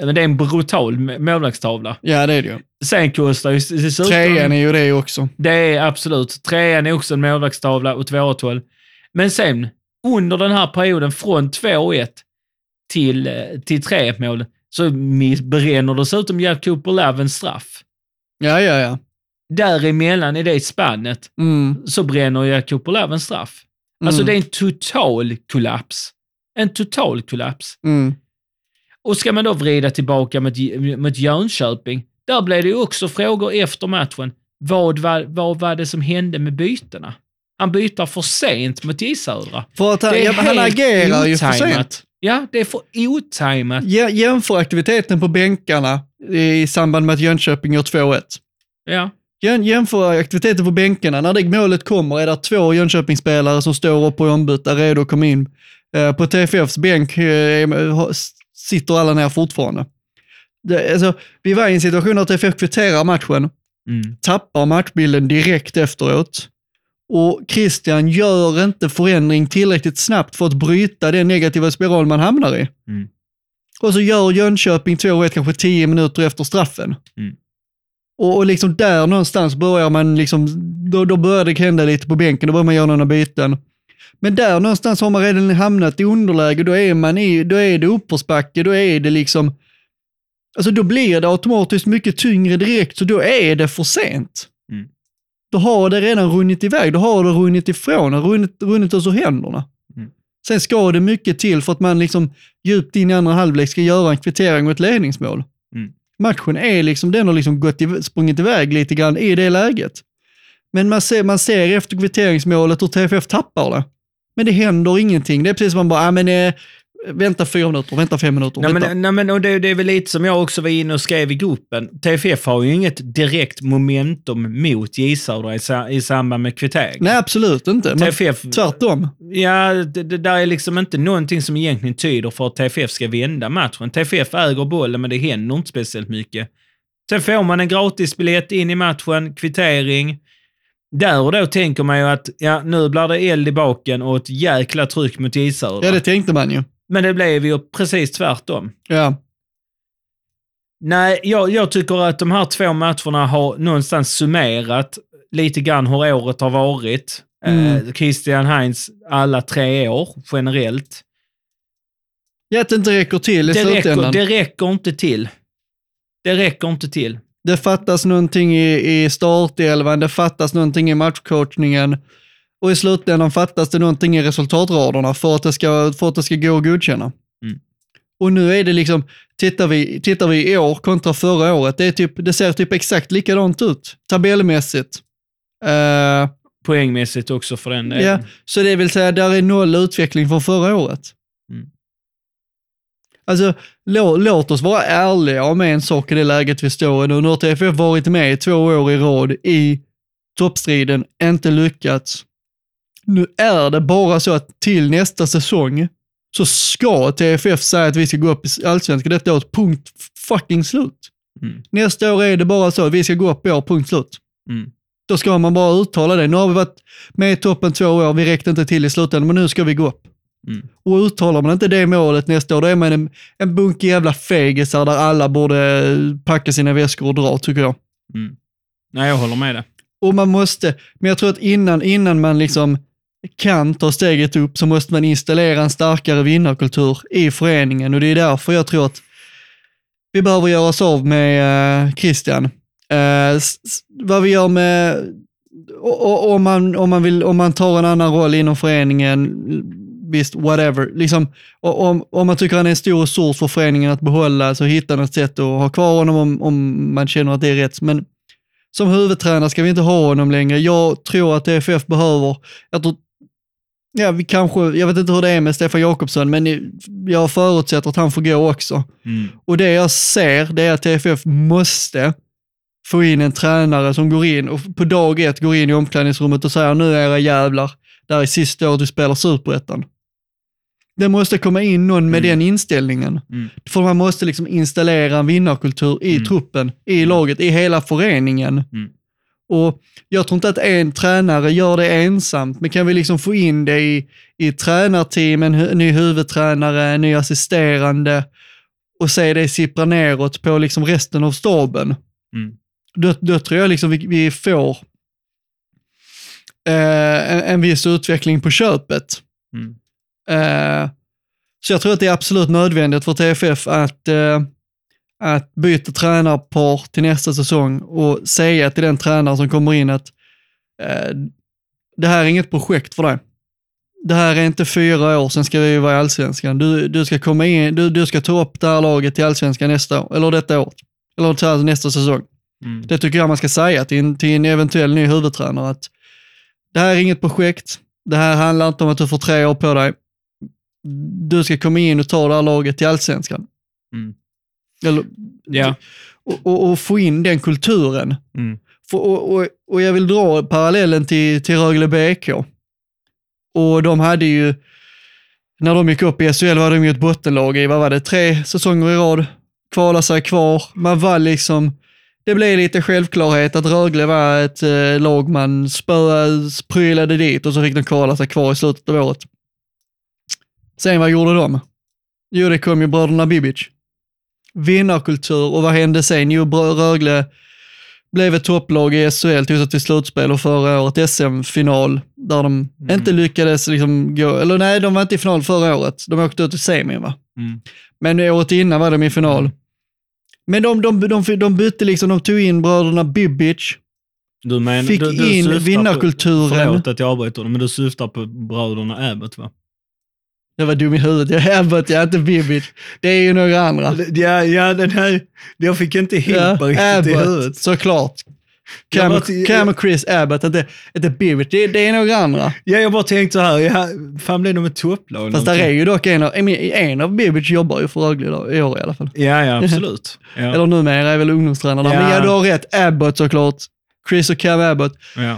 men det är en brutal målvaktstavla. Ja, det är det ju. Sen kostar ju dessutom... Trean är ju det också. Det är absolut. Trean är också en målvaktstavla och 2-12. Men sen, under den här perioden från 2-1 till, eh, till 3-1 mål, så bränner dessutom Jack Cooper Love en straff. Ja, ja, ja. Däremellan, i det spannet, Mm. så bränner Jack Cooper Love en straff. Alltså Mm. det är en total kollaps. En total kollaps. Mm. Och ska man då vrida tillbaka mot, mot Jönköping, där blev det ju också frågor efter matchen. Vad var, vad var det som hände med bytena? Han byter för sent mot J Södra. För att han, Det är ja, han agerar ju för sent. Ja, det är för otajmat. Ja, jämför aktiviteten på bänkarna i samband med att Jönköping gör 2-1. Ja. Jäm- Jämför aktiviteten på bänkarna. När det målet kommer är det två Jönköpingsspelare som står upp och ombytta, redo att komma in. Eh, På TFFs bänk eh, sitter alla ner fortfarande. Det, alltså, vi var i en situation där TFF kvitterar matchen, Mm. tappar matchbilden direkt efteråt. Och Christian gör inte förändring tillräckligt snabbt för att bryta den negativa spiral man hamnar i. Mm. Och så gör Jönköping 2-1 kanske 10 minuter efter straffen. Mm. Och, och liksom där någonstans börjar man liksom, då, då börjar det hända lite på bänken, då börjar man göra några byten. Men där någonstans har man redan hamnat i underläge, då är man i, då är det uppförsbacke, då är det liksom, alltså då blir det automatiskt mycket tyngre direkt, så då är det för sent. Mm. Då har det redan runnit iväg, då har det runnit ifrån, runnit, runnit oss ur händerna. Mm. Sen ska det mycket till för att man liksom djupt in i andra halvlek ska göra en kvittering och ett ledningsmål. Mm. Matchen är liksom, den har liksom gått i, sprungit iväg lite grann i det läget. Men man ser, man ser efter kvitteringsmålet hur TFF tappar det. Men det händer ingenting. Det är precis som man bara, ah, men, eh, vänta fyra minuter, vänta fem minuter. Nej, vänta. men, nej, men och det, det är väl lite som jag också var inne och skrev i gruppen. TFF har ju inget direkt momentum mot J i, i samband med kvittering. Nej, absolut inte. Men TFF, tvärtom. ja, det, det där är liksom inte någonting som egentligen tyder för att TFF ska vända matchen. TFF äger bollen, men det händer inte speciellt mycket. Sen får man en gratisbiljett in i matchen, kvittering. Där och då tänker man ju att ja, nu blir det eld i baken och ett jäkla tryck mot J Södra. Ja, det tänkte man ju. Men det blev ju precis tvärtom. Ja. Nej, jag, jag tycker att de här två matcherna har någonstans summerat lite grann hur året har varit. Mm. Eh, Christian Heinz alla tre år generellt. Ja, att det inte räcker till i Det slutändan. räcker, det räcker inte till. Det räcker inte till. Det fattas någonting i, i startelvan, det fattas någonting i matchcoachningen och i slutändan fattas det någonting i resultatraderna för att det ska, för att det ska gå att godkänna. Mm. Och nu är det liksom, tittar vi, tittar vi i år kontra förra året, det, är typ, det ser typ exakt likadant ut tabellmässigt. Eh, Poängmässigt också för den delen. ja, så det vill säga, där är noll utveckling från förra året. Mm. Alltså, lå, låt oss vara ärliga med en sak i det läget vi står i nu. Nu har TFF varit med två år i rad i toppstriden, inte lyckats. Nu är det bara så att till nästa säsong så ska TFF säga att vi ska gå upp i allsvenskan detta året, punkt fucking slut. Mm. Nästa år är det bara så att vi ska gå upp i år, punkt slut. Mm. Då ska man bara uttala det. Nu har vi varit med i toppen två år, vi räckte inte till i slutändan, men nu ska vi gå upp. Mm. Och uttalar man inte det målet nästa år, då är man en, en bunke jävla fegisar där alla borde packa sina väskor och dra, tycker jag. Mm. Nej, jag håller med dig. Och man måste, men jag tror att innan, innan man liksom kan ta steget upp så måste man installera en starkare vinnarkultur i föreningen och det är därför jag tror att vi behöver göra oss av med eh, Christian. S- vad vi gör med, om, man, om, man vill, om man tar en annan roll inom föreningen, visst, whatever. Liksom, om, om man tycker han är en stor resurs för föreningen att behålla, så hitta något sätt att ha kvar honom om, om man känner att det är rätt. Men som huvudtränare ska vi inte ha honom längre. Jag tror att TFF behöver, jag tror, ja, vi kanske, jag vet inte hur det är med Stefan Jakobsson, men jag förutsätter att han får gå också. Mm. Och det jag ser, det är att TFF måste få in en tränare som går in och på dag ett går in i omklädningsrummet och säger nu era jävlar, det här är sista året du spelar superettan. Det måste komma in någon med Mm. den inställningen. Mm. För man måste liksom installera en vinnarkultur i Mm. truppen, i laget, i hela föreningen. Mm. Och jag tror inte att en tränare gör det ensamt, men kan vi liksom få in det i, i tränarteam, en hu- ny huvudtränare, en ny assisterande och se det sippra neråt på liksom resten av staben. Mm. Då, då tror jag liksom vi, vi får eh, en, en viss utveckling på köpet. Mm. Eh, så jag tror att det är absolut nödvändigt för TFF att, eh, att byta tränarpar till nästa säsong och säga till den tränare som kommer in att eh, det här är inget projekt för dig. Det här är inte fyra år, sen ska vi vara i allsvenskan. Du, du ska komma in, du, du ska ta upp det här laget till allsvenskan nästa år, eller detta år. Eller till nästa säsong. Mm. Det tycker jag man ska säga till en, till en eventuell ny huvudtränare att det här är inget projekt. Det här handlar inte om att du får tre år på dig. Du ska komma in och ta det här laget till allsvenskan. Mm. Eller, Ja. och, och, och få in den kulturen. Mm. För, och, och, och jag vill dra parallellen till, till Rögle BK. Och de hade ju, när de gick upp i SHL var de ju ett bottenlag i, vad var det, tre säsonger i rad, kvala sig kvar. Man var liksom, det blev lite självklarhet att Rögle var ett eh, lag man spöade, prylade dit och så fick de kvala sig kvar i slutet av året. Sen vad gjorde de? Jo, det kom ju bröderna Bibic. Vinnarkultur och vad hände sen? Jo, Rögle blev ett topplag i SHL, tog sig till slutspel och förra året SM-final där de inte lyckades liksom gå, eller nej, de var inte i final förra året. De åkte ut i semin va? Mm. Men året innan var de i final. Men de, de, de, de bytte liksom, de tog in bröderna Bibic, Du men, Fick du, du in vinnarkulturen. På, förlåt att jag avbryter men du syftar på bröderna Abbott va? Jag var dum i huvudet, jag Abbott, jag är inte Bibic. Det är ju några andra. Ja, ja den här, jag fick inte ihop Ja, riktigt i Abbott, huvudet. såklart. Cam, bara Cam och Chris Abbott, inte, inte Bibic. Det, det är några andra. Ja, jag bara tänkte så här, ja, fan blev de ett topplag? Fast där är ju dock en av, I en av Bibic jobbar ju för Rögle i år i alla fall. Ja, ja, absolut. Ja. Eller numera är väl ungdomstränare där. Men Ja. ja, du har rätt. Abbott såklart. Chris och Cam Abbott. ja.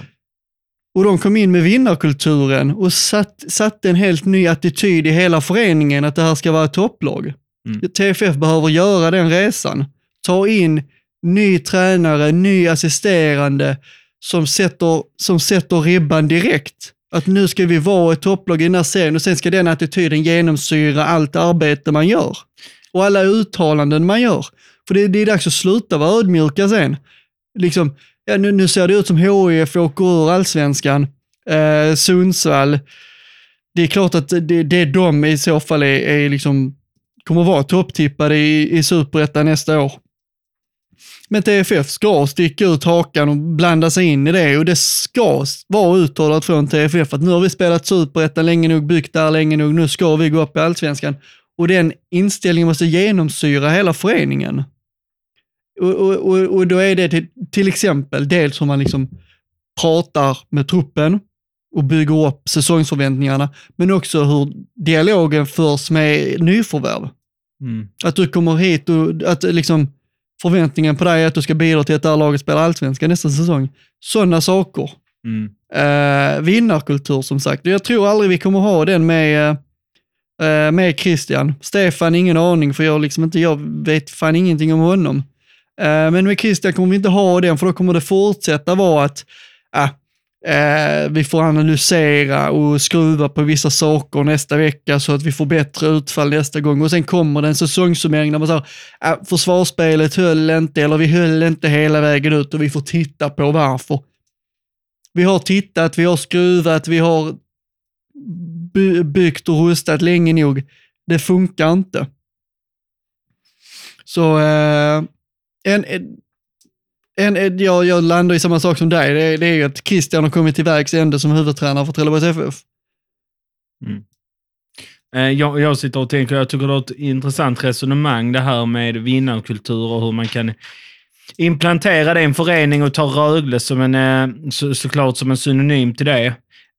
Och de kom in med vinnarkulturen och satt, satte en helt ny attityd i hela föreningen att det här ska vara ett topplag. Mm. TFF behöver göra den resan. Ta in ny tränare, ny assisterande som sätter, som sätter ribban direkt. Att nu ska vi vara ett topplag i den här serien och sen ska den attityden genomsyra allt arbete man gör. Och alla uttalanden man gör. För det, det är dags att sluta vara ödmjuka sen. Liksom, ja, nu, nu ser det ut som HIF åker ur allsvenskan. Eh, Sundsvall. Det är klart att det, det de i så fall är, är liksom kommer vara topptippade i, i superettan nästa år. Men TFF ska sticka ut hakan och blanda sig in i det och det ska vara uttalat från TFF att nu har vi spelat superettan länge nog, byggt där länge nog, nu ska vi gå upp i allsvenskan. Och den inställningen måste genomsyra hela föreningen. Och, och, och, då är det till, till exempel dels hur man liksom pratar med truppen och bygger upp säsongsförväntningarna, men också hur dialogen förs med nyförvärv. Mm. Att du kommer hit och att liksom förväntningen på dig är att du ska bidra till att det här laget spelar allsvenska nästa säsong. Sådana saker. Mm. Eh, vinnarkultur som sagt. Jag tror aldrig vi kommer ha den med, eh, med Christian. Stefan, ingen aning, för jag, liksom inte, jag vet fan ingenting om honom. Eh, men med Christian kommer vi inte ha den, för då kommer det fortsätta vara att äh, vi får analysera och skruva på vissa saker nästa vecka så att vi får bättre utfall nästa gång. Och sen kommer det en säsongssummering där man säger äh, försvarsspelet höll inte, eller vi höll inte hela vägen ut och vi får titta på varför. Vi har tittat, vi har skruvat, vi har by- byggt och rustat länge nog. Det funkar inte. Så äh, en, en, en, jag, jag landar i samma sak som dig. Det, är- det är ju att Christian har kommit till vägs ände som huvudtränare för Trelleborgs FF. Mm. Eh, jag, jag sitter och tänker, jag tycker det är ett intressant resonemang det här med vinnarkultur och hur man kan implantera det i en förening och ta Rögle som en, eh, så, såklart som en synonym till det.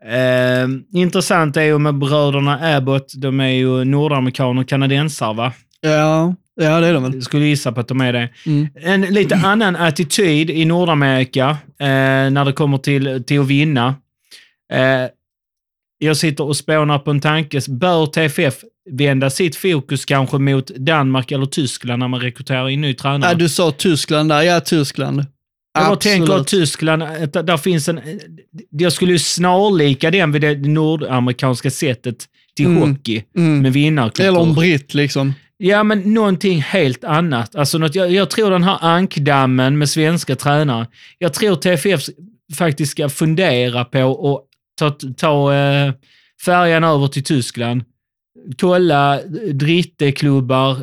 Eh, intressant är ju med bröderna Abbott, de är ju nordamerikaner och kanadensare va? Ja, ja det är de väl. Jag skulle gissa på att de är det. Mm. En lite annan attityd i Nordamerika eh, när det kommer till, till att vinna. Eh, jag sitter och spånar på en tanke. Bör TFF vända sitt fokus kanske mot Danmark eller Tyskland när man rekryterar in ny tränare? Ja, du sa Tyskland där. Ja, Tyskland. jag bara Absolut. tänker att Tyskland, att där finns en... Jag skulle ju snarlika den vid det nordamerikanska sättet till Mm. hockey Mm. med vinnarkultur. Eller en britt liksom. Ja, men någonting helt annat. Alltså något, jag, jag tror den här ankdammen med svenska tränare. Jag tror TFF faktiskt ska fundera på att ta, ta eh, färjan över till Tyskland. Kolla dritteklubbar,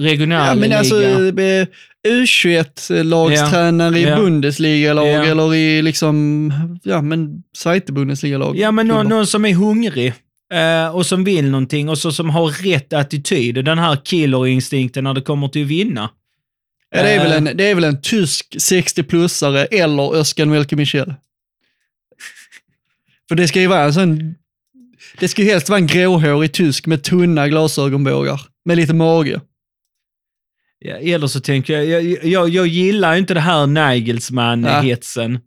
regional Ja, men alltså eh, U21-lagstränare i Ja. Bundesliga-lag Ja. eller i liksom, ja men Zweite-Bundesliga-lag. Ja, men någon, någon som är hungrig eh, och som vill någonting och så, som har rätt attityd. Den här killerinstinkten när det kommer till att vinna. Ja, det, är väl Eh. en, det är väl en tysk 60-plussare eller Özcan Welke Michel. För det ska ju vara en sån, det ska ju helst vara en gråhårig tysk med tunna glasögonbågar, med lite mage. Ja, eller så tänker jag, jag, jag, jag gillar inte det här Nagelsmann-hetsen.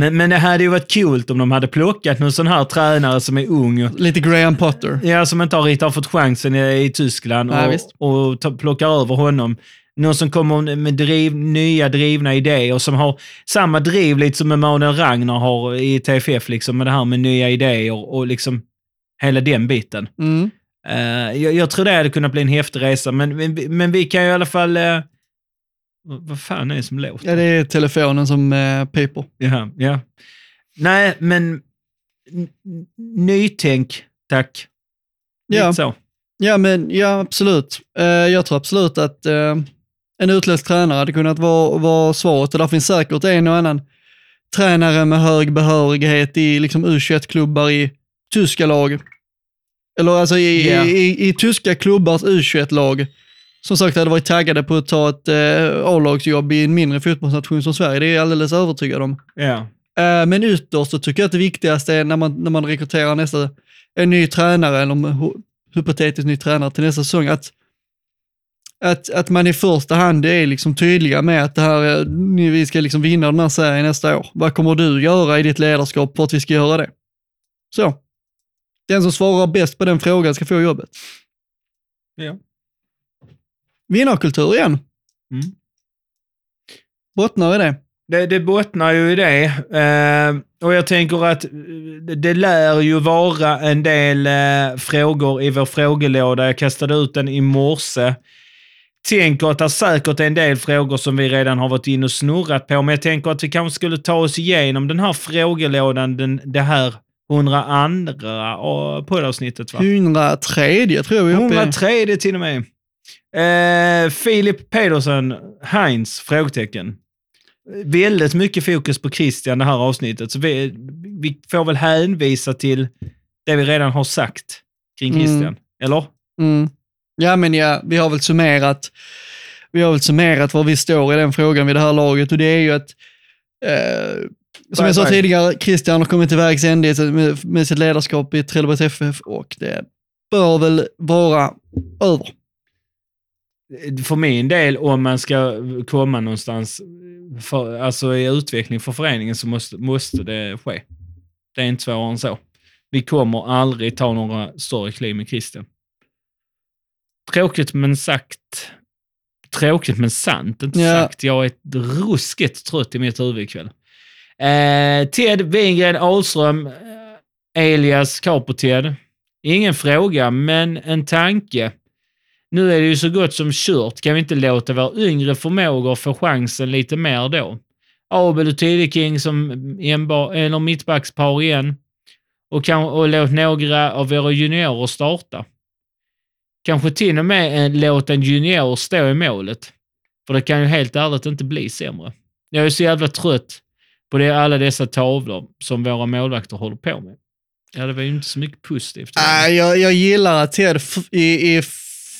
Men, men det hade ju varit coolt om de hade plockat någon sån här tränare som är ung. och- lite Graham Potter. Ja, som inte har riktigt har fått chansen i, i Tyskland Nej, och, och ta, plockar över honom. Någon som kommer med driv, nya drivna idéer och som har samma driv lite som Emanuel Ragnar har i TFF, liksom, med det här med nya idéer och liksom hela den biten. Mm. Eh, jag, jag tror det hade kunnat bli en häftig resa, men, men, men vi kan ju i alla fall... eh, vad fan är det som låter? Ja, det är telefonen som eh, piper. Ja, ja. Nej, men nytänk, tack. Lite Ja. så. Ja, men ja, absolut. Eh, jag tror absolut att en utländsk tränare hade kunnat vara, vara svaret och där finns säkert en och annan tränare med hög behörighet i liksom U21-klubbar i tyska lag. Eller alltså i, Ja. i, i, i tyska klubbars U21-lag. Som sagt hade varit taggade på att ta ett eh, A-lagsjobb i en mindre fotbollsnation som Sverige. Det är jag alldeles övertygad om. Ja. Eh, Men ytterst så tycker jag att det viktigaste är när man, när man rekryterar nästa, en ny tränare, eller en hy- hypotetisk ny tränare till nästa säsong, att, att, att man i första hand är liksom tydliga med att det här, vi ska liksom vinna den här serien nästa år. Vad kommer du göra i ditt ledarskap för att vi ska göra det? Så. Den som svarar bäst på den frågan ska få jobbet. Ja. Vinnarkultur igen. Mm. Bottnar i det. Det, det bottnar ju i det. Eh, och jag tänker att eh, det lär ju vara en del eh, frågor i vår frågelåda. Jag kastade ut den i morse. Tänker att det säkert är en del frågor som vi redan har varit inne och snurrat på, men jag tänker att vi kanske skulle ta oss igenom den här frågelådan den, det här 102 och poddavsnittet va? 103 tror jag vi är uppe i. 103 till och med. Eh, Filip Pedersen, Heinz? Frågetecken. Väldigt mycket fokus på Christian det här avsnittet, så vi, vi får väl hänvisa till det vi redan har sagt kring Mm. Christian. Eller? Mm. Ja, men ja, vi har väl summerat vi har väl summerat var vi står i den frågan vid det här laget och det är ju att eh, som jag sa tidigare, Christian har kommit till vägs ände med, med sitt ledarskap i Trelleborgs FF och det bör väl vara över. För min del, om man ska komma någonstans för, alltså i utveckling för föreningen så måste, måste det ske. Det är inte svårare än så. Vi kommer aldrig ta några större kliv med Christian. Tråkigt men sagt. Tråkigt men sant, inte Ja. sagt. Jag är ruskigt trött i mitt huvud ikväll. Eh, Ted Wingren Ahlström, eh, Capo-Ted. Ingen fråga, men en tanke. Nu är det ju så gott som kört. Kan vi inte låta våra yngre förmågor få chansen lite mer då? Abel och Tideking som eller mittbackspar igen. Och, kan, och låt några av våra juniorer starta. Kanske till och med eh, en, låta en junior stå i målet. För det kan ju helt ärligt inte bli sämre. Jag är så jävla trött på det, alla dessa tavlor som våra målvakter håller på med. Ja, det var ju inte så mycket positivt. Äh, jag, jag gillar att Ted i, i,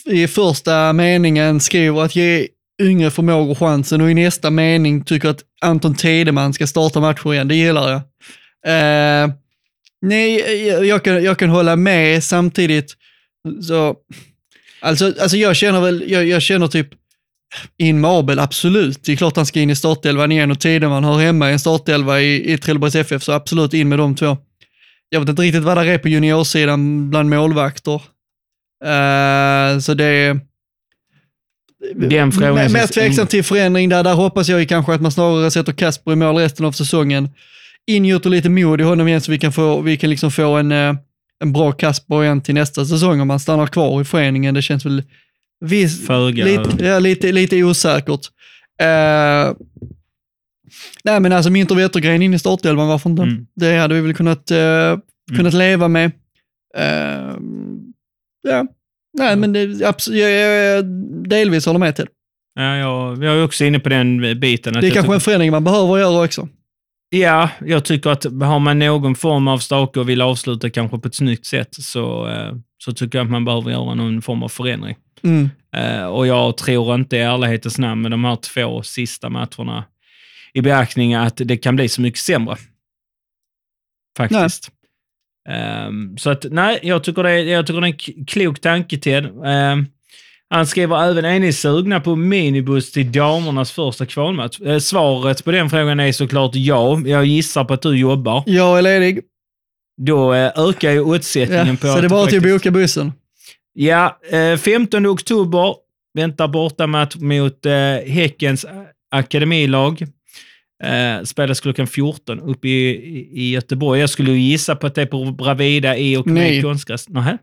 i första meningen skriver att ge yngre förmågor chansen och i nästa mening tycker att Anton Tedeman ska starta matchen igen. Det gillar jag. Eh, nej, jag, jag, kan, jag kan hålla med samtidigt. Så, alltså, alltså jag känner väl, jag, jag känner typ in med Abel, absolut. Det är klart han ska in i startelvan igen och Tideman hör hemma i en startelva i, i Trelleborgs FF, så absolut in med de två. Jag vet inte riktigt vad det är på juniorsidan bland målvakter. Eh, så det är... Den frågan Mer- Mer tveksam till förändring där. Där hoppas jag ju kanske att man snarare sätter Kasper i mål resten av säsongen. Ingjuter lite mod i honom igen så vi kan få, vi kan liksom få en, eh, en bra Kasper igen till nästa säsong om han stannar kvar i föreningen. Det känns väl viss, Föga. lite, ja, lite, lite osäkert. Uh, nej men alltså Minter Wettergren in i startelvan, varför inte? Mm. Det hade vi väl kunnat, eh, kunnat leva med. Eh, ja, nej men det, abs- jag, jag, delvis håller med till. Ja, jag, jag är också inne på den biten. Det är kanske en förändring man behöver göra också. Ja, jag tycker att har man någon form av stake och vill avsluta kanske på ett snyggt sätt så, eh, så tycker jag att man behöver göra någon form av förändring. Mm. Eh, och jag tror inte i ärlighetens namn med de här två sista matcherna i beaktning att det kan bli så mycket sämre. Faktiskt. Ehm, så att nej, jag tycker det är, jag tycker det är en klok tanke Ted. Ehm, han skriver även, är ni sugna på minibuss till damernas första kvalmatch? Eh, svaret på den frågan är såklart ja. Jag gissar på att du jobbar. Jag är ledig, Då eh, ökar ju ja, utsättningen på så det är bara att boka bussen. Ja, eh, 15 oktober väntar bortamatch mot eh, Häckens akademilag. Eh, spelas klockan 14 uppe i, i, Göteborg. Jag skulle gissa på att det är på Bravida i och med konstgräs. Nähä?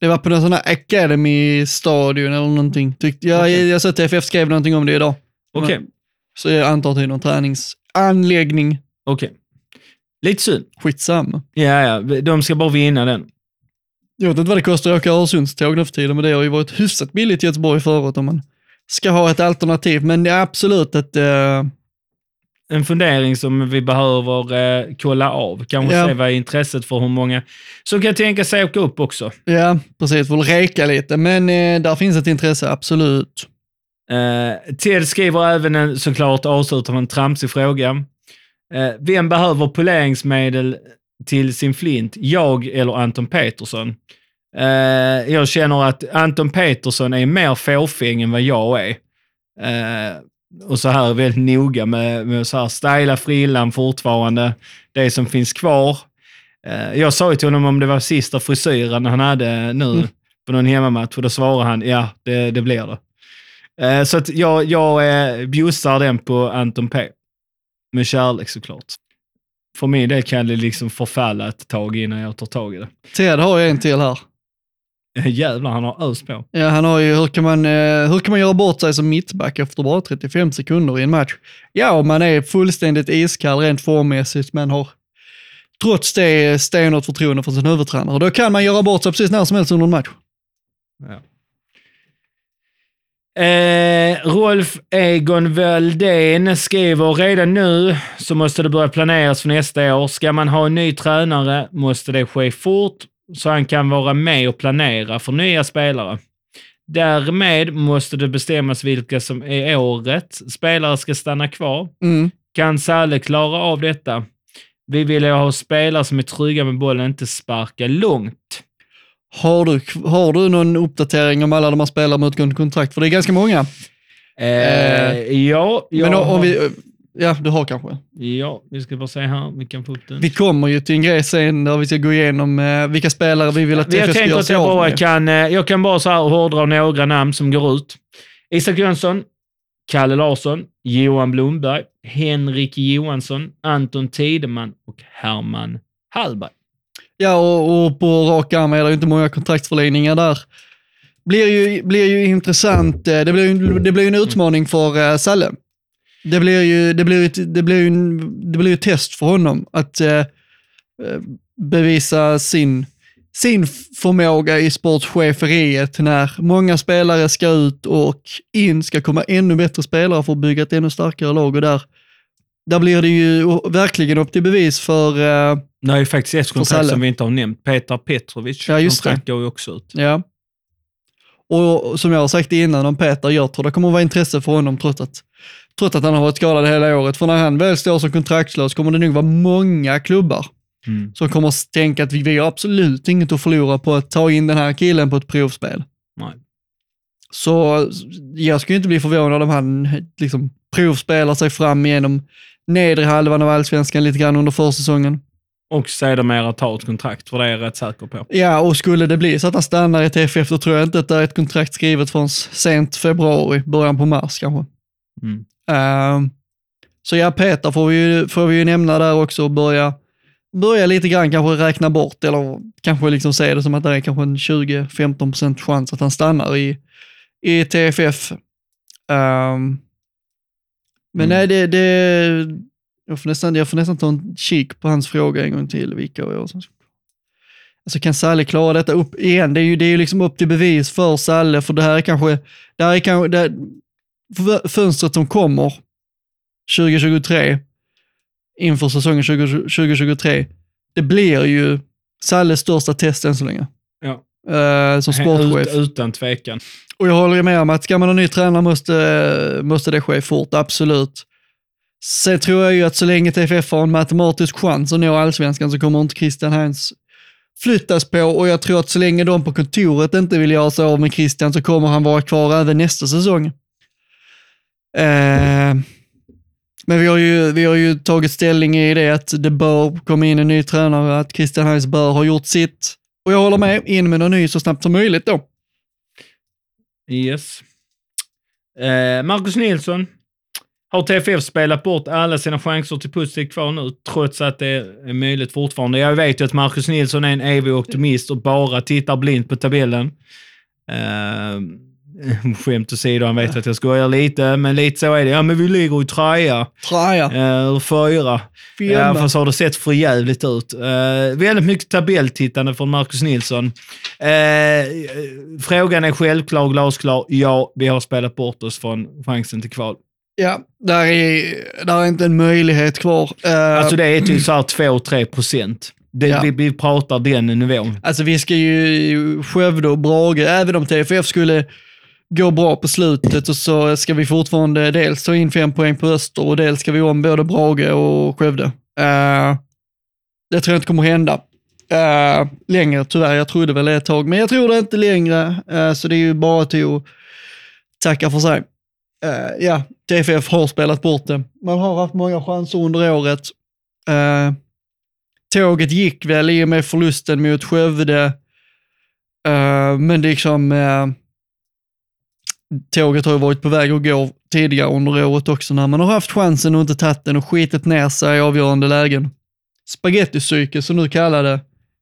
Det var på någon sån här Academy-stadion eller någonting. Tyckte, jag, Okej. jag såg att FF skrev någonting om det idag. Okej, Så jag antar att det är någon träningsanläggning. okej. Lite synd. Skitsamma. Ja, ja, de ska bara vinna den. Jag vet inte vad det kostar att åka Öresundståg nu för tiden, men det har ju varit hyfsat billigt i Göteborg förut om man ska ha ett alternativ. Men det är absolut ett... eh, En fundering som vi behöver eh, kolla av. Kanske Ja. se vad är intresset för hur många som kan tänka sig åka upp också. ja, precis, får reka lite. Men eh, där finns ett intresse, absolut. Eh, Ted skriver även en, såklart avslutar med en tramsig fråga. Eh, vem behöver poleringsmedel till sin flint? Jag eller Anton Petersson? Eh, jag känner att Anton Petersson är mer fåfäng än vad jag är. Och så här väldigt noga med, med så här styla frillan fortfarande, det som finns kvar. Eh, jag sa ju till honom om det var sista frisyren han hade nu Mm. på någon hemmamatch och då svarade han ja, det, det blir det. Eh, Så att jag, jag eh, bjussar den på Anton P. Med kärlek såklart. För min del kan det liksom förfalla ett tag innan jag tar tag i det. Ted har ju en till här. Jävlar, han har ös på. Ja, han har ju, hur kan, man, eh, hur kan man göra bort sig som mittback efter bara 35 sekunder i en match? Ja, om man är fullständigt iskall rent formmässigt, men har trots det stenhårt förtroende för sin huvudtränare. Då kan man göra bort sig precis när som helst under en match. Ja. Eh, Rolf Egon Veldén skriver redan nu så måste det börja planeras för nästa år. Ska man ha en ny tränare måste det ske fort så han kan vara med och planera för nya spelare. Därmed måste det bestämmas vilka som är årets spelare ska stanna kvar. Mm. Kan Salle klara av detta? Vi vill ju ha spelare som är trygga med bollen, inte sparka långt. Har du, har du någon uppdatering om alla de här spelarna med utgående kontrakt? För det är ganska många. Eh, Eh, ja, Men om har- vi, ja, du har kanske. Ja, vi ska bara se här. Vi kan få upp den. Vi kommer ju till en grej sen där vi ska gå igenom eh, vilka spelare vi vill att TFF ska tänker göra att sig jag av bara med. kan, eh, jag kan bara så här hårdra några namn som går ut. Isak Jönsson, Kalle Larsson, Johan Blomberg, Henrik Johansson, Anton Tideman och Herman Hallberg. Ja, och, och på rak arm är det inte många kontraktsförlängningar där. Blir ju, blir ju intressant. eh, Det blir det blir en utmaning för uh, Salle. Det blir ju, det blir ett- det blir ju, en, det blir ett test för honom att eh, eh, bevisa sin, sin förmåga i sportcheferiet när många spelare ska ut och in ska komma ännu bättre spelare för att bygga ett ännu starkare lag och där, där blir det ju verkligen upp till bevis för eh, Det är faktiskt ett kontrakt som vi inte har nämnt. Petar Petrovic. Ja, just kontrakt går ju också ut. Ja. Och som jag har sagt innan om Peter, jag tror det kommer att vara intresse för honom trots att, trots att han har varit skadad hela året. För när han väl står som kontraktslös kommer det nog vara många klubbar Mm. som kommer att tänka att vi, vi har absolut inget att förlora på att ta in den här killen på ett provspel. Nej. Så jag skulle inte bli förvånad om han liksom provspelar sig fram genom nedre halvan av allsvenskan lite grann under försäsongen. Och sedermera ta ett kontrakt, för det är jag rätt säker på. Ja, och skulle det bli så att han stannar i TFF, då tror jag inte att det är ett kontrakt skrivet förrän sent februari, början på mars kanske. Mm. Ehm, så ja, Peter får vi, får vi ju nämna där också och börja, börja lite grann kanske räkna bort eller kanske liksom se det som att det är kanske en 20-15% chans att han stannar i, i TFF. Ehm, men Mm. nej, det, det jag, får nästan, jag får nästan ta en kik på hans fråga en gång till. Vilka år som Alltså kan Salle klara detta upp igen? Det är ju, det är ju liksom upp till bevis för Salle, för det här är kanske, det här är kanske, det, fönstret som kommer 2023, inför säsongen 20, 2023, det blir ju Salles största test än så länge. Ja. Eh, som sportchef. Ut, utan tvekan. Och jag håller med om att ska man ha ny tränare måste, måste det ske fort, absolut. Sen tror jag ju att så länge TFF har en matematisk chans att nå allsvenskan så kommer inte Christian Heinz flyttas på och jag tror att så länge de på kontoret inte vill göra sig av med Christian så kommer han vara kvar även nästa säsong. Eh, men vi har, ju, vi har ju tagit ställning i det att det bör komma in en ny tränare, att Christian Heinz bör ha gjort sitt. Och jag håller med, in med någon ny så snabbt som möjligt då. Yes. Eh, Marcus Nilsson. Har TFF spelat bort alla sina chanser till pusslet kvar nu, trots att det är möjligt fortfarande? Jag vet ju att Marcus Nilsson är en evig optimist och bara tittar blint på tabellen. Eh, skämt åsido, han vet att jag skojar lite, men lite så är det. Ja, men vi ligger i trea, Traja. eh, fyra. Ja, fast har det sett för jävligt ut. Uh, väldigt mycket tabelltittande från Marcus Nilsson. Eh, frågan är självklar, glasklar. Ja, vi har spelat bort oss från chansen till kval. Ja, där är, där är inte en möjlighet kvar. Uh, Alltså det är typ så här 2-3 procent. Det, Ja. vi, vi pratar den nivån. Alltså vi ska ju Skövde och Brage, även om TFF skulle gå bra på slutet och så ska vi fortfarande dels ta in fem poäng på Öster och dels ska vi om både Brage och Skövde. Uh, det tror jag inte kommer hända. Uh, längre tyvärr, jag trodde väl ett tag, men jag tror det inte längre. Uh, så det är ju bara till att tacka för sig. Uh, ja, TFF har spelat bort det. Man har haft många chanser under året. Uh, tåget gick väl i och med förlusten mot Skövde. Uh, men liksom, uh, tåget har ju varit på väg att gå tidigare under året också när man har haft chansen och inte tagit den och skitit ner sig i avgörande lägen. Spagettipsyke som du kallar det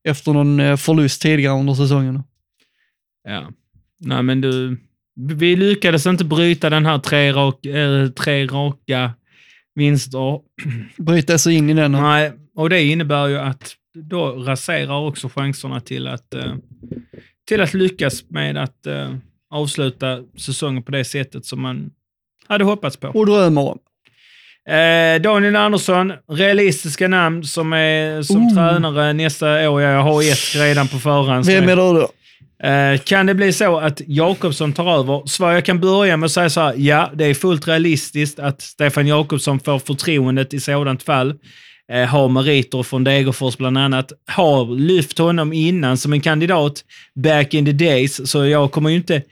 efter någon eh, förlust tidigare under säsongen. Ja. Nej, men du, vi lyckades inte bryta den här tre, rak, eh, tre raka vinster. Bryta sig in i den. Nej, och det innebär ju att då raserar också chanserna till att, eh, till att lyckas med att avsluta säsongen på det sättet som man hade hoppats på. Och drömmer om. Eh, Daniel Andersson, realistiska namn som är som Oh. tränare nästa år. Jag har ett redan på förhand. Vem är det då? Eh, kan det bli så att Jakobsson tar över? Svar, jag kan börja med att säga så här, ja, det är fullt realistiskt att Stefan Jakobsson får förtroendet i sådant fall. Eh, har meriter från Degerfors bland annat. Har lyft honom innan som en kandidat back in the days, så jag kommer ju inte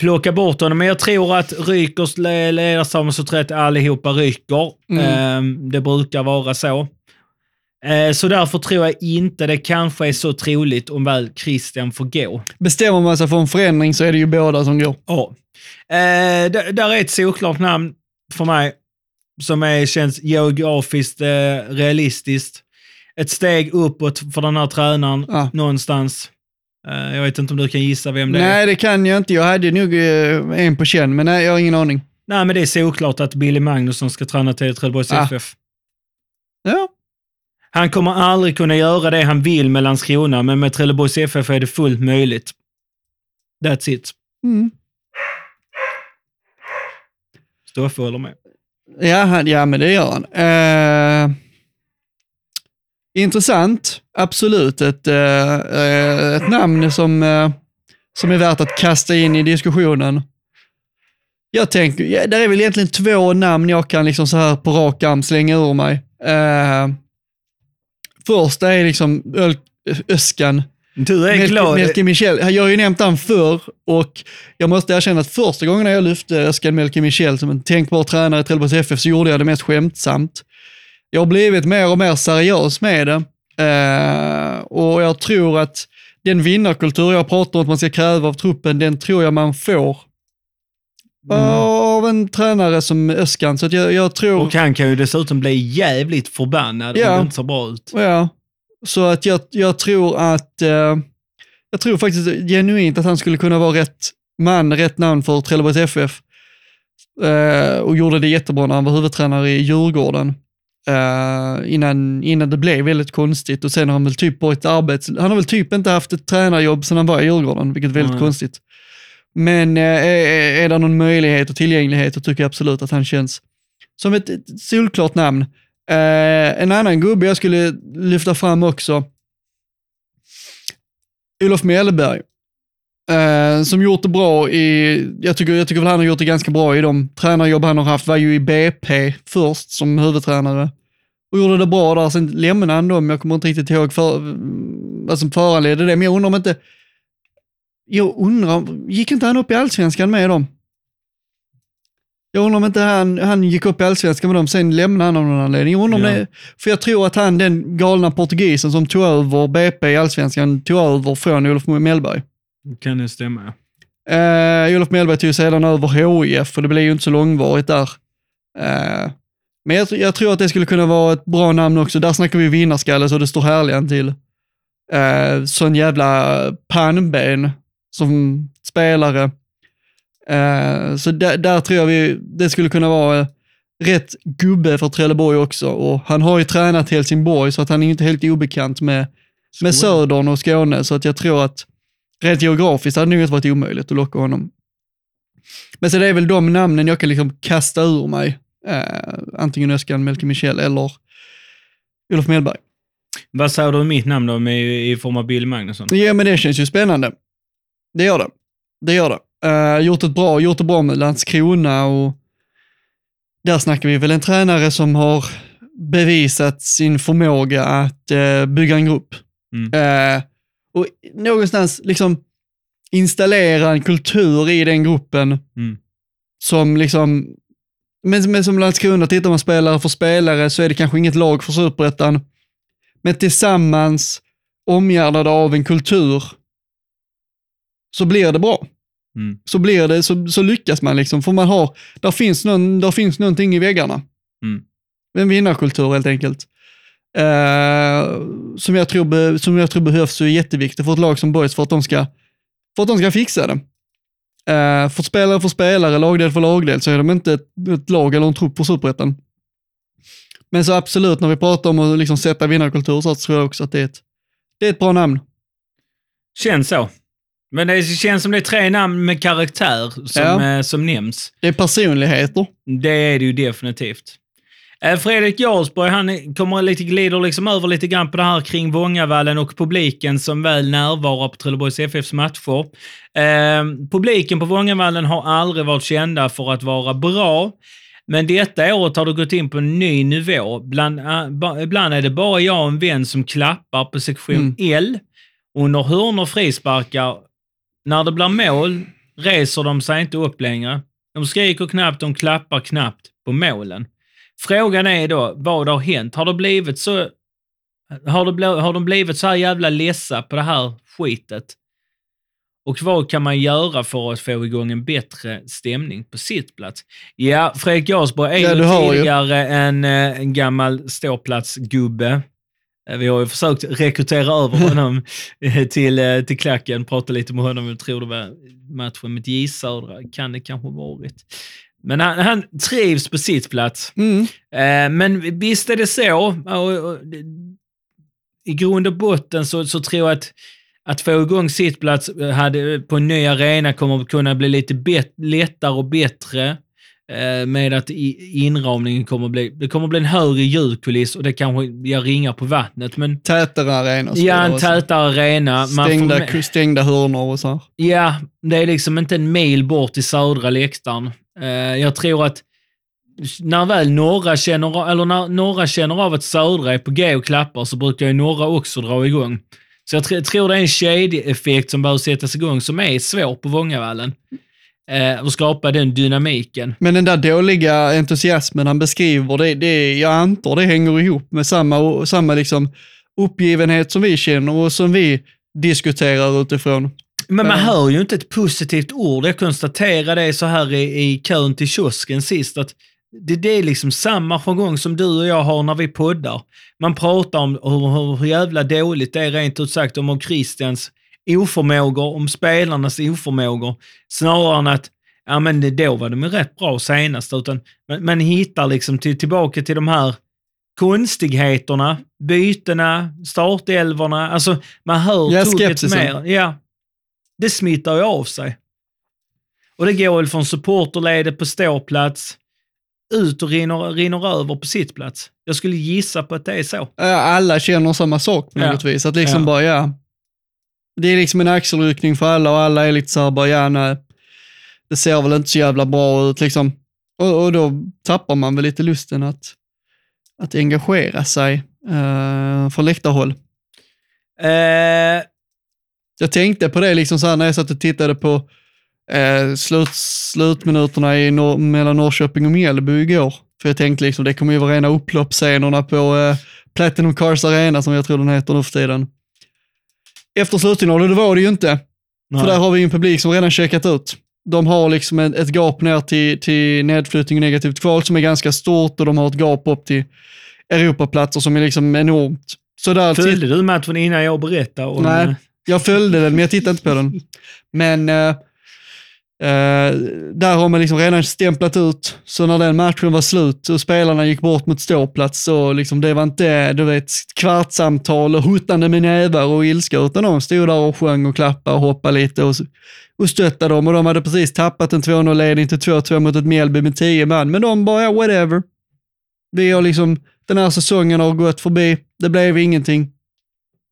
plocka bort honom. Men jag tror att Rykers le- ledarsam så tror jag att allihopa ryker. Eh, det brukar vara så. Eh, så därför tror jag inte det kanske är så troligt om väl Christian får gå. Bestämmer man sig för en förändring så är det ju båda som går. Ja. Eh, där är ett solklart namn för mig som är, känns geografiskt eh, realistiskt. Ett steg uppåt för den här tränaren Ja. någonstans. Eh, jag vet inte om du kan gissa vem det är. Nej, det kan jag inte. Jag hade nog eh, en på känn, men nej, jag har ingen aning. Nej, men det är solklart att Billy Magnusson ska träna till Trelleborgs Ah. FF. Ja, Han kommer aldrig kunna göra det han vill med Landskrona, men med Trelleborgs FF är det fullt möjligt. That's it. mm. Stoffe håller med. ja, han, ja men det gör han. Eh, intressant, absolut. Ett, eh, ett namn som, eh, som är värt att kasta in i diskussionen. Jag tänker, ja, det är väl egentligen två namn jag kan liksom så här på rak arm slänga ur mig. Eh, första är liksom Öl- Öskan. Du är Melke, glad. Melke Michel. Jag har ju nämnt han förr och jag måste erkänna att första gången jag lyfte Öskan Melke Michel som en tänkbar tränare i Trelleborgs FF så gjorde jag det mest skämtsamt. Jag har blivit mer och mer seriös med det Eh, och jag tror att den vinnarkultur jag pratar om att man ska kräva av truppen, den tror jag man får av en tränare som Öskan. Så att jag, jag tror... Och han kan ju dessutom bli jävligt förbannad Ja. om det inte ser bra ut. Ja, så att jag, jag tror att, eh, jag tror faktiskt genuint att han skulle kunna vara rätt man, rätt namn för Trelleborgs FF. Eh, och gjorde det jättebra när han var huvudtränare i Djurgården. Eh, innan, innan det blev väldigt konstigt och sen har han väl typ varit arbets... Han har väl typ inte haft ett tränarjobb sedan han var i Djurgården, vilket är väldigt Nej. konstigt. Men eh, är, är det någon möjlighet och tillgänglighet så tycker jag absolut att han känns som ett, ett solklart namn. Eh, en annan gubbe jag skulle lyfta fram också, Olof Mellberg. Eh, som gjort det bra i, jag tycker, jag tycker väl han har gjort det ganska bra i de tränarjobb han har haft, var ju i BP först som huvudtränare. Och gjorde det bra där, sen lämnade han dem, jag kommer inte riktigt ihåg för, vad som föranledde det, men jag undrar om inte, jag undrar, gick inte han upp i allsvenskan med dem? Jag undrar om inte han, han gick upp i allsvenskan med dem, sen lämnade han av någon anledning. Jag undrar om Ja. det, för jag tror att han, den galna portugisen som tog över BP i allsvenskan, tog över från Olof Mellberg. Kan det stämma? Uh, Olof Mellberg tog sedan över HIF och det blev ju inte så långvarigt där. Eh, men jag, jag tror att det skulle kunna vara ett bra namn också. Där snackar vi vinnarskalle så det står härligen till. Uh, sån jävla pannben som spelare. Eh, så där, där tror jag vi, det skulle kunna vara eh, rätt gubbe för Trelleborg också. Och han har ju tränat Helsingborg så att han är inte helt obekant med, med Södern och Skåne. Så att jag tror att rent geografiskt hade det nog inte varit omöjligt att locka honom. Men så det är väl de namnen jag kan liksom kasta ur mig. Eh, antingen Öskan, Melke Michel eller Olof Mellberg. Vad säger du om mitt namn då, med, i form av Bill Magnusson? Ja, men det känns ju spännande. Det gör det. Det gör det. Eh, gjort, ett bra, gjort det bra med Landskrona och där snackar vi väl en tränare som har bevisat sin förmåga att eh, bygga en grupp. Mm. Eh, och någonstans liksom installera en kultur i den gruppen Mm. som liksom, men, men som Landskrona, tittar man spelare för spelare så är det kanske inget lag för superettan. Men tillsammans omgärdade av en kultur så blir det bra. Mm. Så blir det, så, så lyckas man liksom. För man har, där finns, någon, där finns någonting i väggarna. Mm. En vinnarkultur helt enkelt. Eh, som, jag tror som jag tror behövs och är jätteviktigt för ett lag som Boys för att de ska, för att de ska fixa det. Uh, för spelare för spelare, lagdel för lagdel, så är de inte ett, ett lag eller en trupp på superettan. Men så absolut, när vi pratar om att liksom sätta vinnarkultur så tror jag också att det är ett, det är ett bra namn. Känns så. Men det känns som det är tre namn med karaktär som, Ja. eh, som nämns. Det är personligheter. Det är det ju definitivt. Eh, Fredrik Jarlsborg, han kommer lite, glider liksom över lite grann på det här kring Vångavallen och publiken som väl närvarar på Trelleborgs FFs matcher. Eh, publiken på Vångavallen har aldrig varit kända för att vara bra. Men detta året har det gått in på en ny nivå. Bland, eh, ibland är det bara jag och en vän som klappar på sektion Mm. L. Under hörn och frisparkar. När det blir mål reser de sig inte upp längre. De skriker knappt, de klappar knappt på målen. Frågan är då, vad har hänt? Har det blivit så... Har, det bli, har de blivit så här jävla lessa på det här skitet? Och vad kan man göra för att få igång en bättre stämning på sittplats? Ja, Fredrik Jarlsborg är Ja, ju tidigare en, eh, en gammal ståplatsgubbe. Eh, Vi har ju försökt rekrytera över honom eh, till, till klacken, prata lite med honom. Jag tror det var matchen mot J Södra, kan det kanske varit. Men han, han trivs på sittplats. Mm. Eh, men visst är det så. Och, och, I grund och botten så, så tror jag att att få igång sittplats eh, hade, på en ny arena kommer att kunna bli lite lättare och bättre. Eh, med att inramningen kommer att bli, det kommer att bli en högre ljudkuliss och det kanske ger ringar på vattnet. Men Tätare arena. ja, en tätare arena. Man får Stängda, stängda hörnor och så här. Ja, det är liksom inte en mil bort till södra läktaren. Eh, jag tror att när väl norra känner, eller när norra känner av att södra är på G och klappar så brukar ju norra också dra igång. Så jag tr- tror det är en kedjeeffekt som behöver sättas igång som är svår på Vångavallen. Eh, och skapa den dynamiken. Men den där dåliga entusiasmen han beskriver, det, det, jag antar det hänger ihop med samma, samma liksom uppgivenhet som vi känner och som vi diskuterar utifrån. Men man Ja. hör ju inte ett positivt ord. Jag konstaterade det så här i, i kön till kiosken sist, att det, det är liksom samma jargong som du och jag har när vi poddar. Man pratar om hur, hur jävla dåligt det är rent ut sagt om Christians oförmågor, om spelarnas oförmågor, snarare än att ja men det, då var de rätt bra senast, utan man, man hittar liksom till, tillbaka till de här konstigheterna, bytena, startelvorna, alltså man hör Ja, tugget mer. Ja, det smittar ju av sig. Och det går väl från supporterledet på ståplats ut och rinner, rinner över på sittplats. Jag skulle gissa på att det är så. Ja, Alla känner samma sak på Ja. något vis. Att liksom Ja. bara, ja. Det är liksom en axelryckning för alla och alla är lite så här bara, ja nej. Det ser väl inte så jävla bra ut liksom. Och, och då tappar man väl lite lusten att, att engagera sig uh, från läktarhåll. Eh, Jag tänkte på det liksom så här när jag satt och tittade på eh, slut, slutminuterna i Nor- mellan Norrköping och Mjällby igår. För jag tänkte liksom det kommer ju vara rena upploppsscenerna på eh, Platinum Cars Arena som jag tror den heter nu för tiden. Efter slutsignalen, det var det ju inte. För där har vi en publik som redan checkat ut. De har liksom ett, ett gap ner till, till nedflyttning och negativt kval som är ganska stort och de har ett gap upp till Europaplatser som är liksom enormt. Så där följde du matchen innan jag berättade? Om, Nej. Jag följde den, men jag tittade inte på den. Men eh, eh, där har man liksom redan stämplat ut. Så när den matchen var slut och spelarna gick bort mot ståplats så liksom det var inte, du vet, kvartssamtal och huttande med nävar och ilska, utan de stod där och sjöng och klappade och hoppade lite och, och stöttade dem. Och de hade precis tappat en 2-0-ledning till 2-2 mot ett Mjällby med 10 man, men de bara, ja, whatever. Vi har liksom, den här säsongen har gått förbi, det blev ingenting.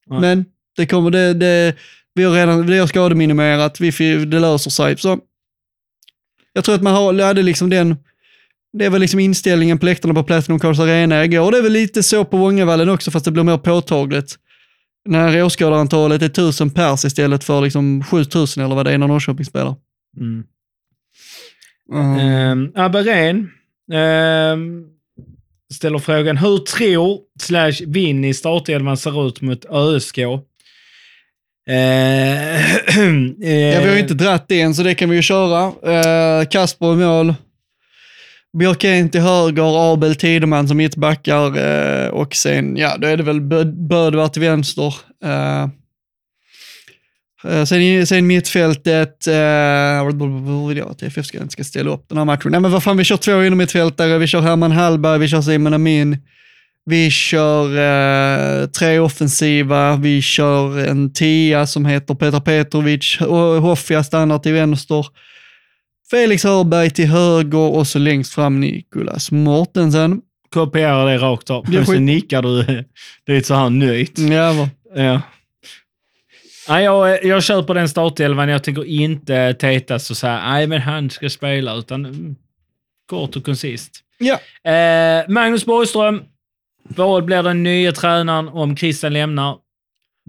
Nej. Men det kommer, det, det, vi har redan vi har skademinimerat, vi, det löser sig. Så jag tror att man hade liksom den, det var liksom inställningen på läktarna på Platinum Cars Arena igår. Det är väl lite så på Vångavallen också, fast det blir mer påtagligt. När åskådarantalet är tusen pers istället för liksom 7000 eller vad det är när Norrköping spelar. Mm. Mm. Um, Aberén ehm, ställer frågan, hur tror slash Vinn i startelvan ser ut mot ÖSK? Eh, Ja, vi har ju inte dratt det än, så det kan vi ju köra. Uh, Kasper i mål. Björkén till höger, Abel Tideman som mittbackar uh, och sen, ja, då är det väl Bö- Bödvar till vänster. Uh, Eh, Sen, sen mittfältet, eh, att TFF ska, inte ska ställa upp den här matchen? Nej men vad fan, vi kör två inom mittfältare, vi kör Herman Hallberg, vi kör Simon Amin, vi kör eh, tre offensiva, vi kör en tia som heter Petar Petrovic, Hoffia stannar till vänster, Felix Hörberg till höger och så längst fram Nikolas Mortensen. Kopierar det rakt av. Är Och så nickar du lite så här nöjt. Ja. Nej, jag, jag köper den startelvan. Jag tänker inte tetas och säga nej men han ska spela, utan kort och koncist. ja. Eh, Magnus Borgström, vad blir den nya tränaren om Christian lämnar?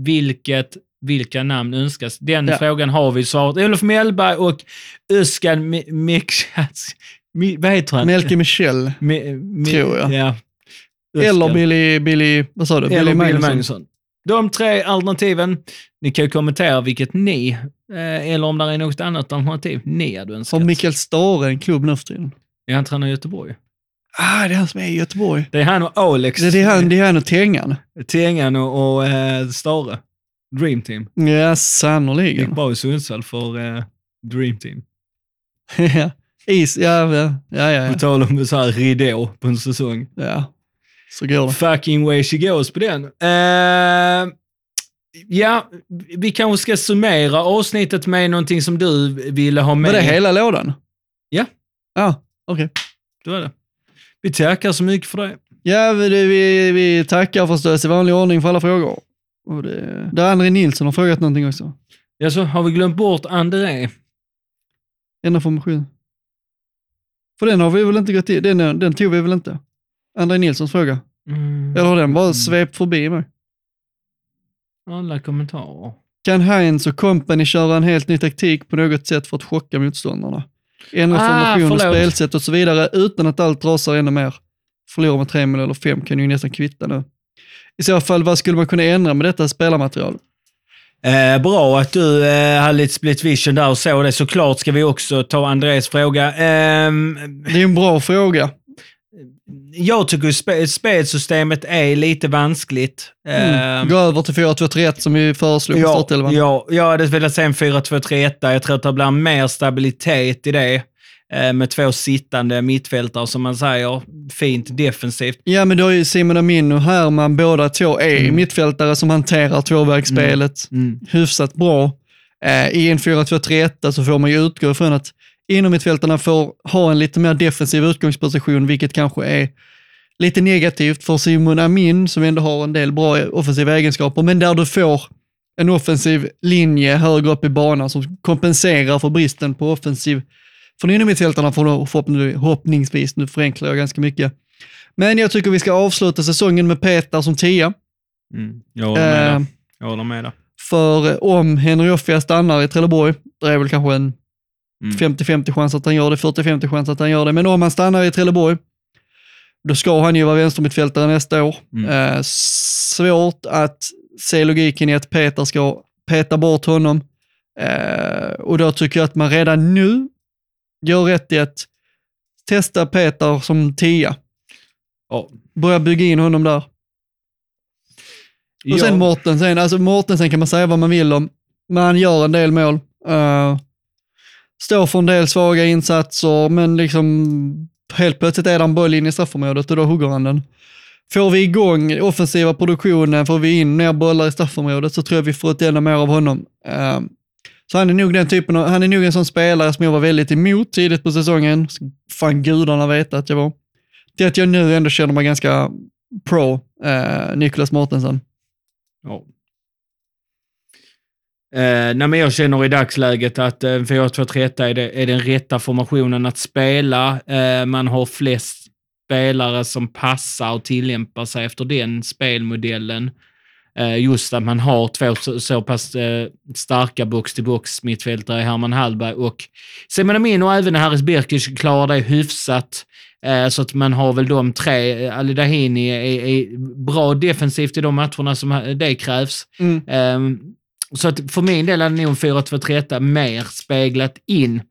Vilket, vilka namn önskas? Den Ja. frågan har vi svarat. Olof Mellberg och Özcan. Mi- Vad heter han? Melke Michel. Mi- Mi- tror jag. Ja. Eller. Billy, Billy, vad sa du? Eller Bill Magnusson. Magnusson. De tre alternativen. Ni kan ju kommentera vilket ni, eh, eller om det är något annat alternativ ni hade Har önskat. Mikael Stare en klubb nu för tiden? Är han tränar i Göteborg? Ah, det är han som är i Göteborg. Det är han och Alex. Det, är, han, det är han och Tengan. Tengan och, och eh, Stare. Dream Team. Ja, Gick sannoliken. bra i Sundsvall för eh, Dream Team. ja. Is, ja, ja, ja, ja, På tal om så här ridå på en säsong. ja. Så går det. Fucking way she goes på den. Eh, ja, vi kanske ska summera avsnittet med någonting som du ville ha med. Var det hela lådan? Ja. Ja, okej. Det var det. Vi tackar så mycket för det. Ja, vi, vi, vi tackar förstås i vanlig ordning för alla frågor. Och det, där André Nilsson har frågat någonting också. Ja, så har vi glömt bort André? Ändra formation. För den har vi väl inte gått i, den, den tog vi väl inte? André Nilssons fråga. Mm. Eller har den bara svept förbi mig? Alla kommentarer. Kan Heinz och company köra en helt ny taktik på något sätt för att chocka motståndarna? Ändra Ah, formation och förlåt. spelsätt och så vidare utan att allt rasar ännu mer. Förlora med tre mål eller fem kan ju nästan kvitta nu. I så fall, vad skulle man kunna ändra med detta spelarmaterial? Eh, bra att du eh, hade lite split vision där och så det. Såklart ska vi också ta Andrés fråga. Ehm, Det är en bra fråga. Jag tycker spe, spelsystemet är lite vanskligt. Mm. Ehm, Gå över till 4-2-3-1 som vi föreslog Ja, startelvan. ja, jag hade velat se en 4-2-3-1 där. Jag tror att det blir mer stabilitet i det. eh, Med två sittande mittfältare som man säger. Fint defensivt. Ja, men då är ju Simon Amin och Herman båda två är Mm. mittfältare som hanterar tvåvägsspelet hyfsat bra. Eh, I en 4-2-3-1 så får man ju utgå ifrån att inom mittfältarna får ha en lite mer defensiv utgångsposition, vilket kanske är lite negativt för Simon Amin som ändå har en del bra offensiva egenskaper, men där du får en offensiv linje högre upp i banan som kompenserar för bristen på offensiv från innermittfältarna förhoppningsvis, nu förenklar jag ganska mycket. Men jag tycker vi ska avsluta säsongen med Peter som tia. Mm. Jag håller med Eh. Jag håller med för om Henry Offia stannar i Trelleborg, det är väl kanske en Mm. 50-50 chans att han gör det, 40-50 chans att han gör det, men om han stannar i Trelleborg, då ska han ju vara vänstermittfältare nästa år. Mm. Eh, svårt att se logiken i att Peter ska peta bort honom. Eh, och då tycker jag att man redan nu gör rätt i att testa Peter som tia. Ja. Börja bygga in honom där. Och sen Ja. Mortensen, alltså Mortensen kan man säga vad man vill om, men han gör en del mål. Uh, står för en del svaga insatser, men liksom helt plötsligt är det en boll in i straffområdet och då hugger han den. Får vi igång offensiva produktionen, får vi in mer bollar i straffområdet så tror jag vi får ett ännu mer av honom. Eh, så han är nog den typen av, han är nog en sån spelare som jag var väldigt emot tidigt på säsongen. Fan gudarna vet att jag var. Till att jag nu ändå känner mig ganska pro eh, Niklas Mortensen. Ja. Eh, nej, jag känner i dagsläget att eh, 4-2-3-1 är, det, är den rätta formationen att spela. Eh, man har flest spelare som passar och tillämpar sig efter den spelmodellen. Eh, just att man har två så, så pass eh, starka box-till-box mittfältare i Herman Hallberg och Simon Amin och även Haris Birkic klarar det hyfsat. Eh, så att man har väl de tre. Eh, Ali Dahini är, är bra defensivt i de matcherna som det krävs. Mm. Så att för min del är det nog en 4-2-3 mer speglat in.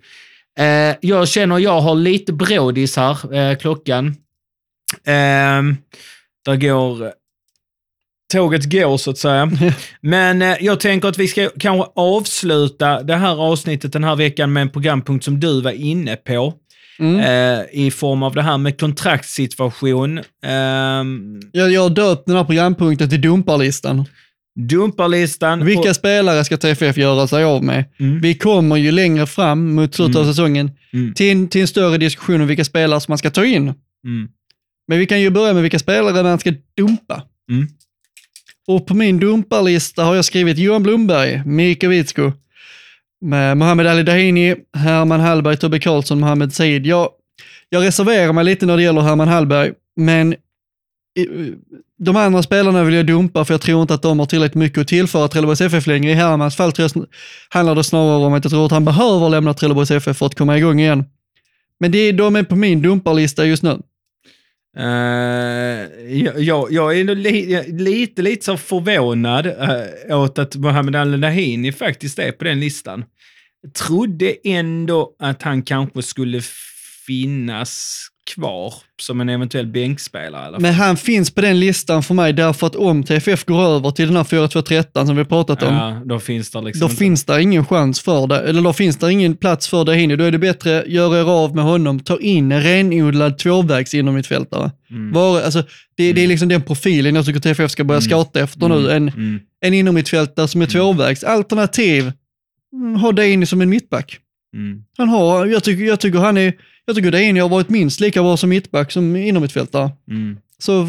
Eh, jag känner jag har lite brådis här, eh, klockan. Um, där går tåget går så att säga. Men eh, jag tänker att vi ska kanske avsluta det här avsnittet den här veckan med en programpunkt som du var inne på. Mm. Eh, I form av det här med kontraktssituation. Ehm, Jag, jag har döpt den här programpunkten till dumparlistan. Dumparlistan. Vilka och- spelare ska TFF göra sig av med? Mm. Vi kommer ju längre fram mot slutet av Mm. säsongen Mm. till, en- till en större diskussion om vilka spelare som man ska ta in. Mm. Men vi kan ju börja med vilka spelare man ska dumpa. Mm. Och på min dumparlista har jag skrivit Johan Blomberg, Mika med Mohamed Ali Dahini, Herman Hallberg, Tobbe Karlsson, Mohamed Said. Jag, jag reserverar mig lite när det gäller Herman Hallberg, men de andra spelarna vill jag dumpa för jag tror inte att de har tillräckligt mycket att tillföra Trelleborgs FF längre. I Hermans fall tror jag, handlar det snarare om att jag tror att han behöver lämna Trelleborgs FF för att komma igång igen. Men det är, de är på min dumparlista just nu. Uh, jag, jag, jag är nog li, lite, lite så förvånad uh, åt att Mohamed Al-Nahini faktiskt är på den listan. Jag trodde ändå att han kanske skulle finnas kvar som en eventuell bänkspelare. fall. Men han finns på den listan för mig därför att om TFF går över till den här 4-2-13 som vi pratat om, ja, då finns det liksom då inte- finns det ingen chans för det, eller då finns det ingen plats för det hinner. Då är det bättre, gör er av med honom, ta in en renodlad tvåvägs inom mittfältare. Mm. Var, alltså, det, det är liksom den profilen jag tycker TFF ska börja Mm. scouta efter nu. En, Mm. en inom mittfältare som är tvåvägs. Alternativ, mm, ha Deini som en mittback. Mm. Han har, jag tycker, jag tycker han är, jag tycker Deini har varit minst lika bra som mittback som inom mittfältare. Mm. Så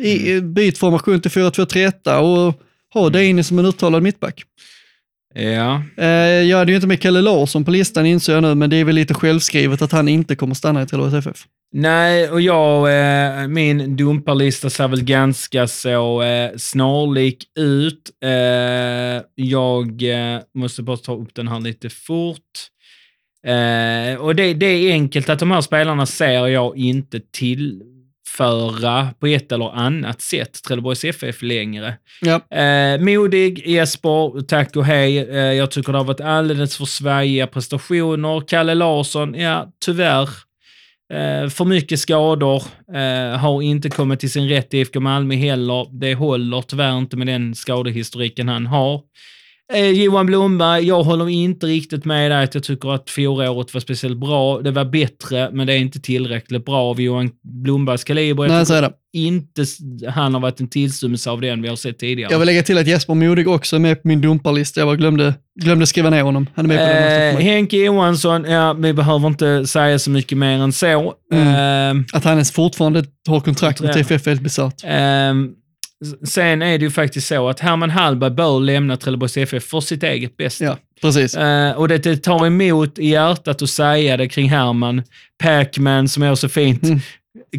i, byt formation till 4-2-3-1 och ha Deini som en uttalad mittback. Ja, Eh, jag hade ju inte med Kalle Larsson på listan inser jag nu, men det är väl lite självskrivet att han inte kommer stanna i Trelleborgs FF. Nej, och jag, eh, min dumparlista ser väl ganska så eh, snarlik ut. Eh, jag måste bara ta upp den här lite fort. Eh, och det, det är enkelt att de här spelarna ser jag inte tillföra på ett eller annat sätt Trelleborgs FF längre. Ja. Eh, modig, Jesper, tack och hej. Eh, jag tycker det har varit alldeles för svajiga prestationer. Kalle Larsson, ja, tyvärr. Eh, för mycket skador. Eh, har inte kommit till sin rätt i IFK Malmö heller. Det håller tyvärr inte med den skadehistoriken han har. Eh, Johan Blomberg, jag håller inte riktigt med där att jag tycker att fjolåret var speciellt bra. Det var bättre, men det är inte tillräckligt bra av Johan Blombergs kaliber. Nej, så är det. inte han har varit en tillstymmelse av den vi har sett tidigare. Jag vill lägga till att Jesper Modig också är med på min dumparlista. Jag bara glömde, glömde skriva ner honom. Han är med på den Eh. Henke Johansson, ja, vi behöver inte säga så mycket mer än så. Mm. Eh, Att han ens fortfarande har kontrakt med. TFF är helt bisarrt. Ehm, sen är det ju faktiskt så att Herman Hallberg bör lämna Trelleborgs FF för sitt eget bästa. Ja, precis. Eh, och det, det tar emot i hjärtat att säga det kring Herman. Pacman som är så fint. Mm.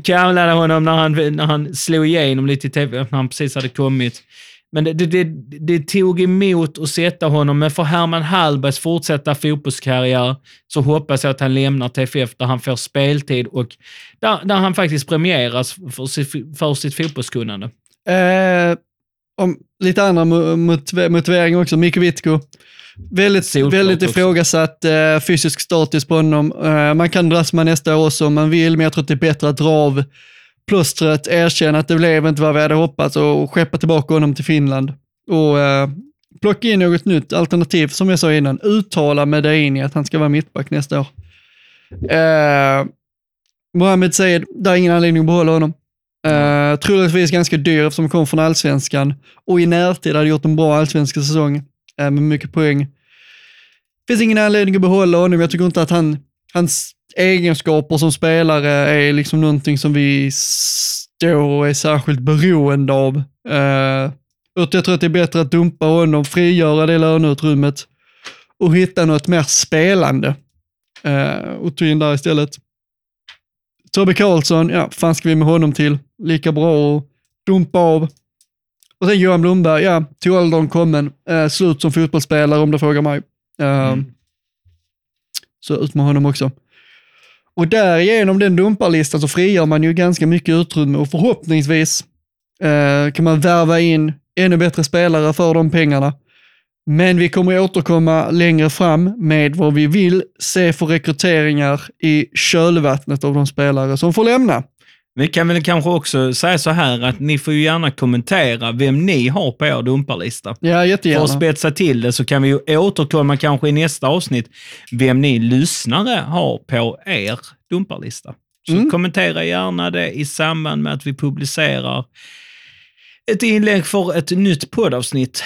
Kallade honom när han, när han slog igenom lite i tv, när han precis hade kommit. Men det, det, det, det tog emot att sätta honom, men för Herman Hallbergs fortsatta fotbollskarriär så hoppas jag att han lämnar TFF där han får speltid och där, där han faktiskt premieras för sitt, för sitt fotbollskunnande. Eh, om lite andra mo- motiv- motiveringar också. Mikko Wittko. Väldigt, Solklart väldigt ifrågasatt eh, fysisk status på honom. Eh, man kan dras med nästa år också om man vill, men jag tror att det är bättre att dra av plåstret, erkänna att det blev inte vad vi hade hoppats och skeppa tillbaka honom till Finland. Och eh, plocka in något nytt alternativ, som jag sa innan, uttala med Daini att han ska vara mittback nästa år. Eh, Mohamed Said, där är ingen anledning att behålla honom. Uh, troligtvis ganska dyr eftersom han kom från allsvenskan och i närtid hade gjort en bra allsvensk säsong uh, med mycket poäng. finns ingen anledning att behålla honom. Jag tycker inte att han, hans egenskaper som spelare är liksom någonting som vi står och är särskilt beroende av. Uh, jag tror att det är bättre att dumpa honom, frigöra det löneutrymmet och hitta något mer spelande. Uh, och ta in där istället. Tobbe Karlsson, ja, fan ska vi med honom till? Lika bra att dumpa av. Och sen Johan Blomberg, ja, till åldern kommen. Eh, slut som fotbollsspelare om du frågar mig. Eh, Mm. Så ut med honom också. Och därigenom den dumparlistan så frigör man ju ganska mycket utrymme och förhoppningsvis eh, kan man värva in ännu bättre spelare för de pengarna. Men vi kommer återkomma längre fram med vad vi vill se för rekryteringar i kölvattnet av de spelare som får lämna. Vi kan väl kanske också säga så här att ni får ju gärna kommentera vem ni har på er dumparlista. Ja, För jättegärna. att spetsa till det så kan vi ju återkomma kanske i nästa avsnitt vem ni lyssnare har på er dumparlista. Så Mm. kommentera gärna det i samband med att vi publicerar ett inlägg för ett nytt poddavsnitt.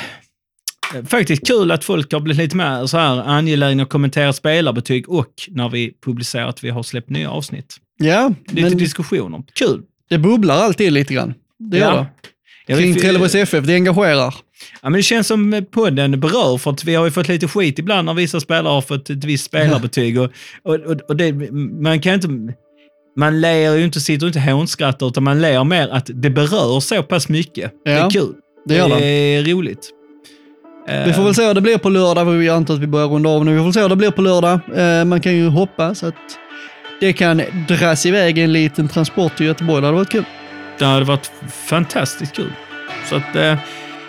Eh, Faktiskt kul att folk har blivit lite mer så här angelägna att kommentera spelarbetyg och när vi publicerar att vi har släppt nya avsnitt. Ja, Lite diskussioner. Kul! det bubblar alltid lite grann. Det gör Ja. det. Kring Trelleborgs FF, det engagerar. Ja, men det känns som podden berör, för att vi har ju fått lite skit ibland när vissa spelare har fått ett visst spelarbetyg. Och, och, och, och det, man kan inte... Man ler ju inte, sitter inte hånskrattar, utan man ler mer att det berör så pass mycket. Det är Ja, kul. Det gör det. är roligt. Vi får väl se hur det blir på lördag. Vi antar att vi börjar runda av nu. Vi får se hur det blir på lördag. Eh, Man kan ju hoppas att det kan dras iväg en liten transport till Göteborg. Det hade varit kul. Det hade varit fantastiskt kul. Så att, eh,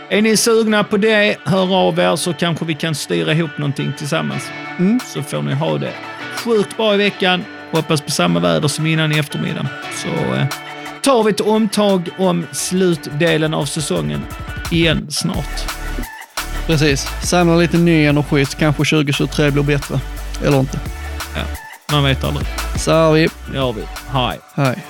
är ni sugna på det, hör av er så kanske vi kan styra ihop någonting tillsammans. Mm. Så får ni ha det sjukt bra i veckan. Hoppas på samma väder som innan i eftermiddag. Så eh, tar vi ett omtag om slutdelen av säsongen igen snart. Precis. Samla lite ny energi så kanske 2023 blir bättre. Eller inte. Man vet aldrig. Så har vi. Det gör vi. Hej. Hej.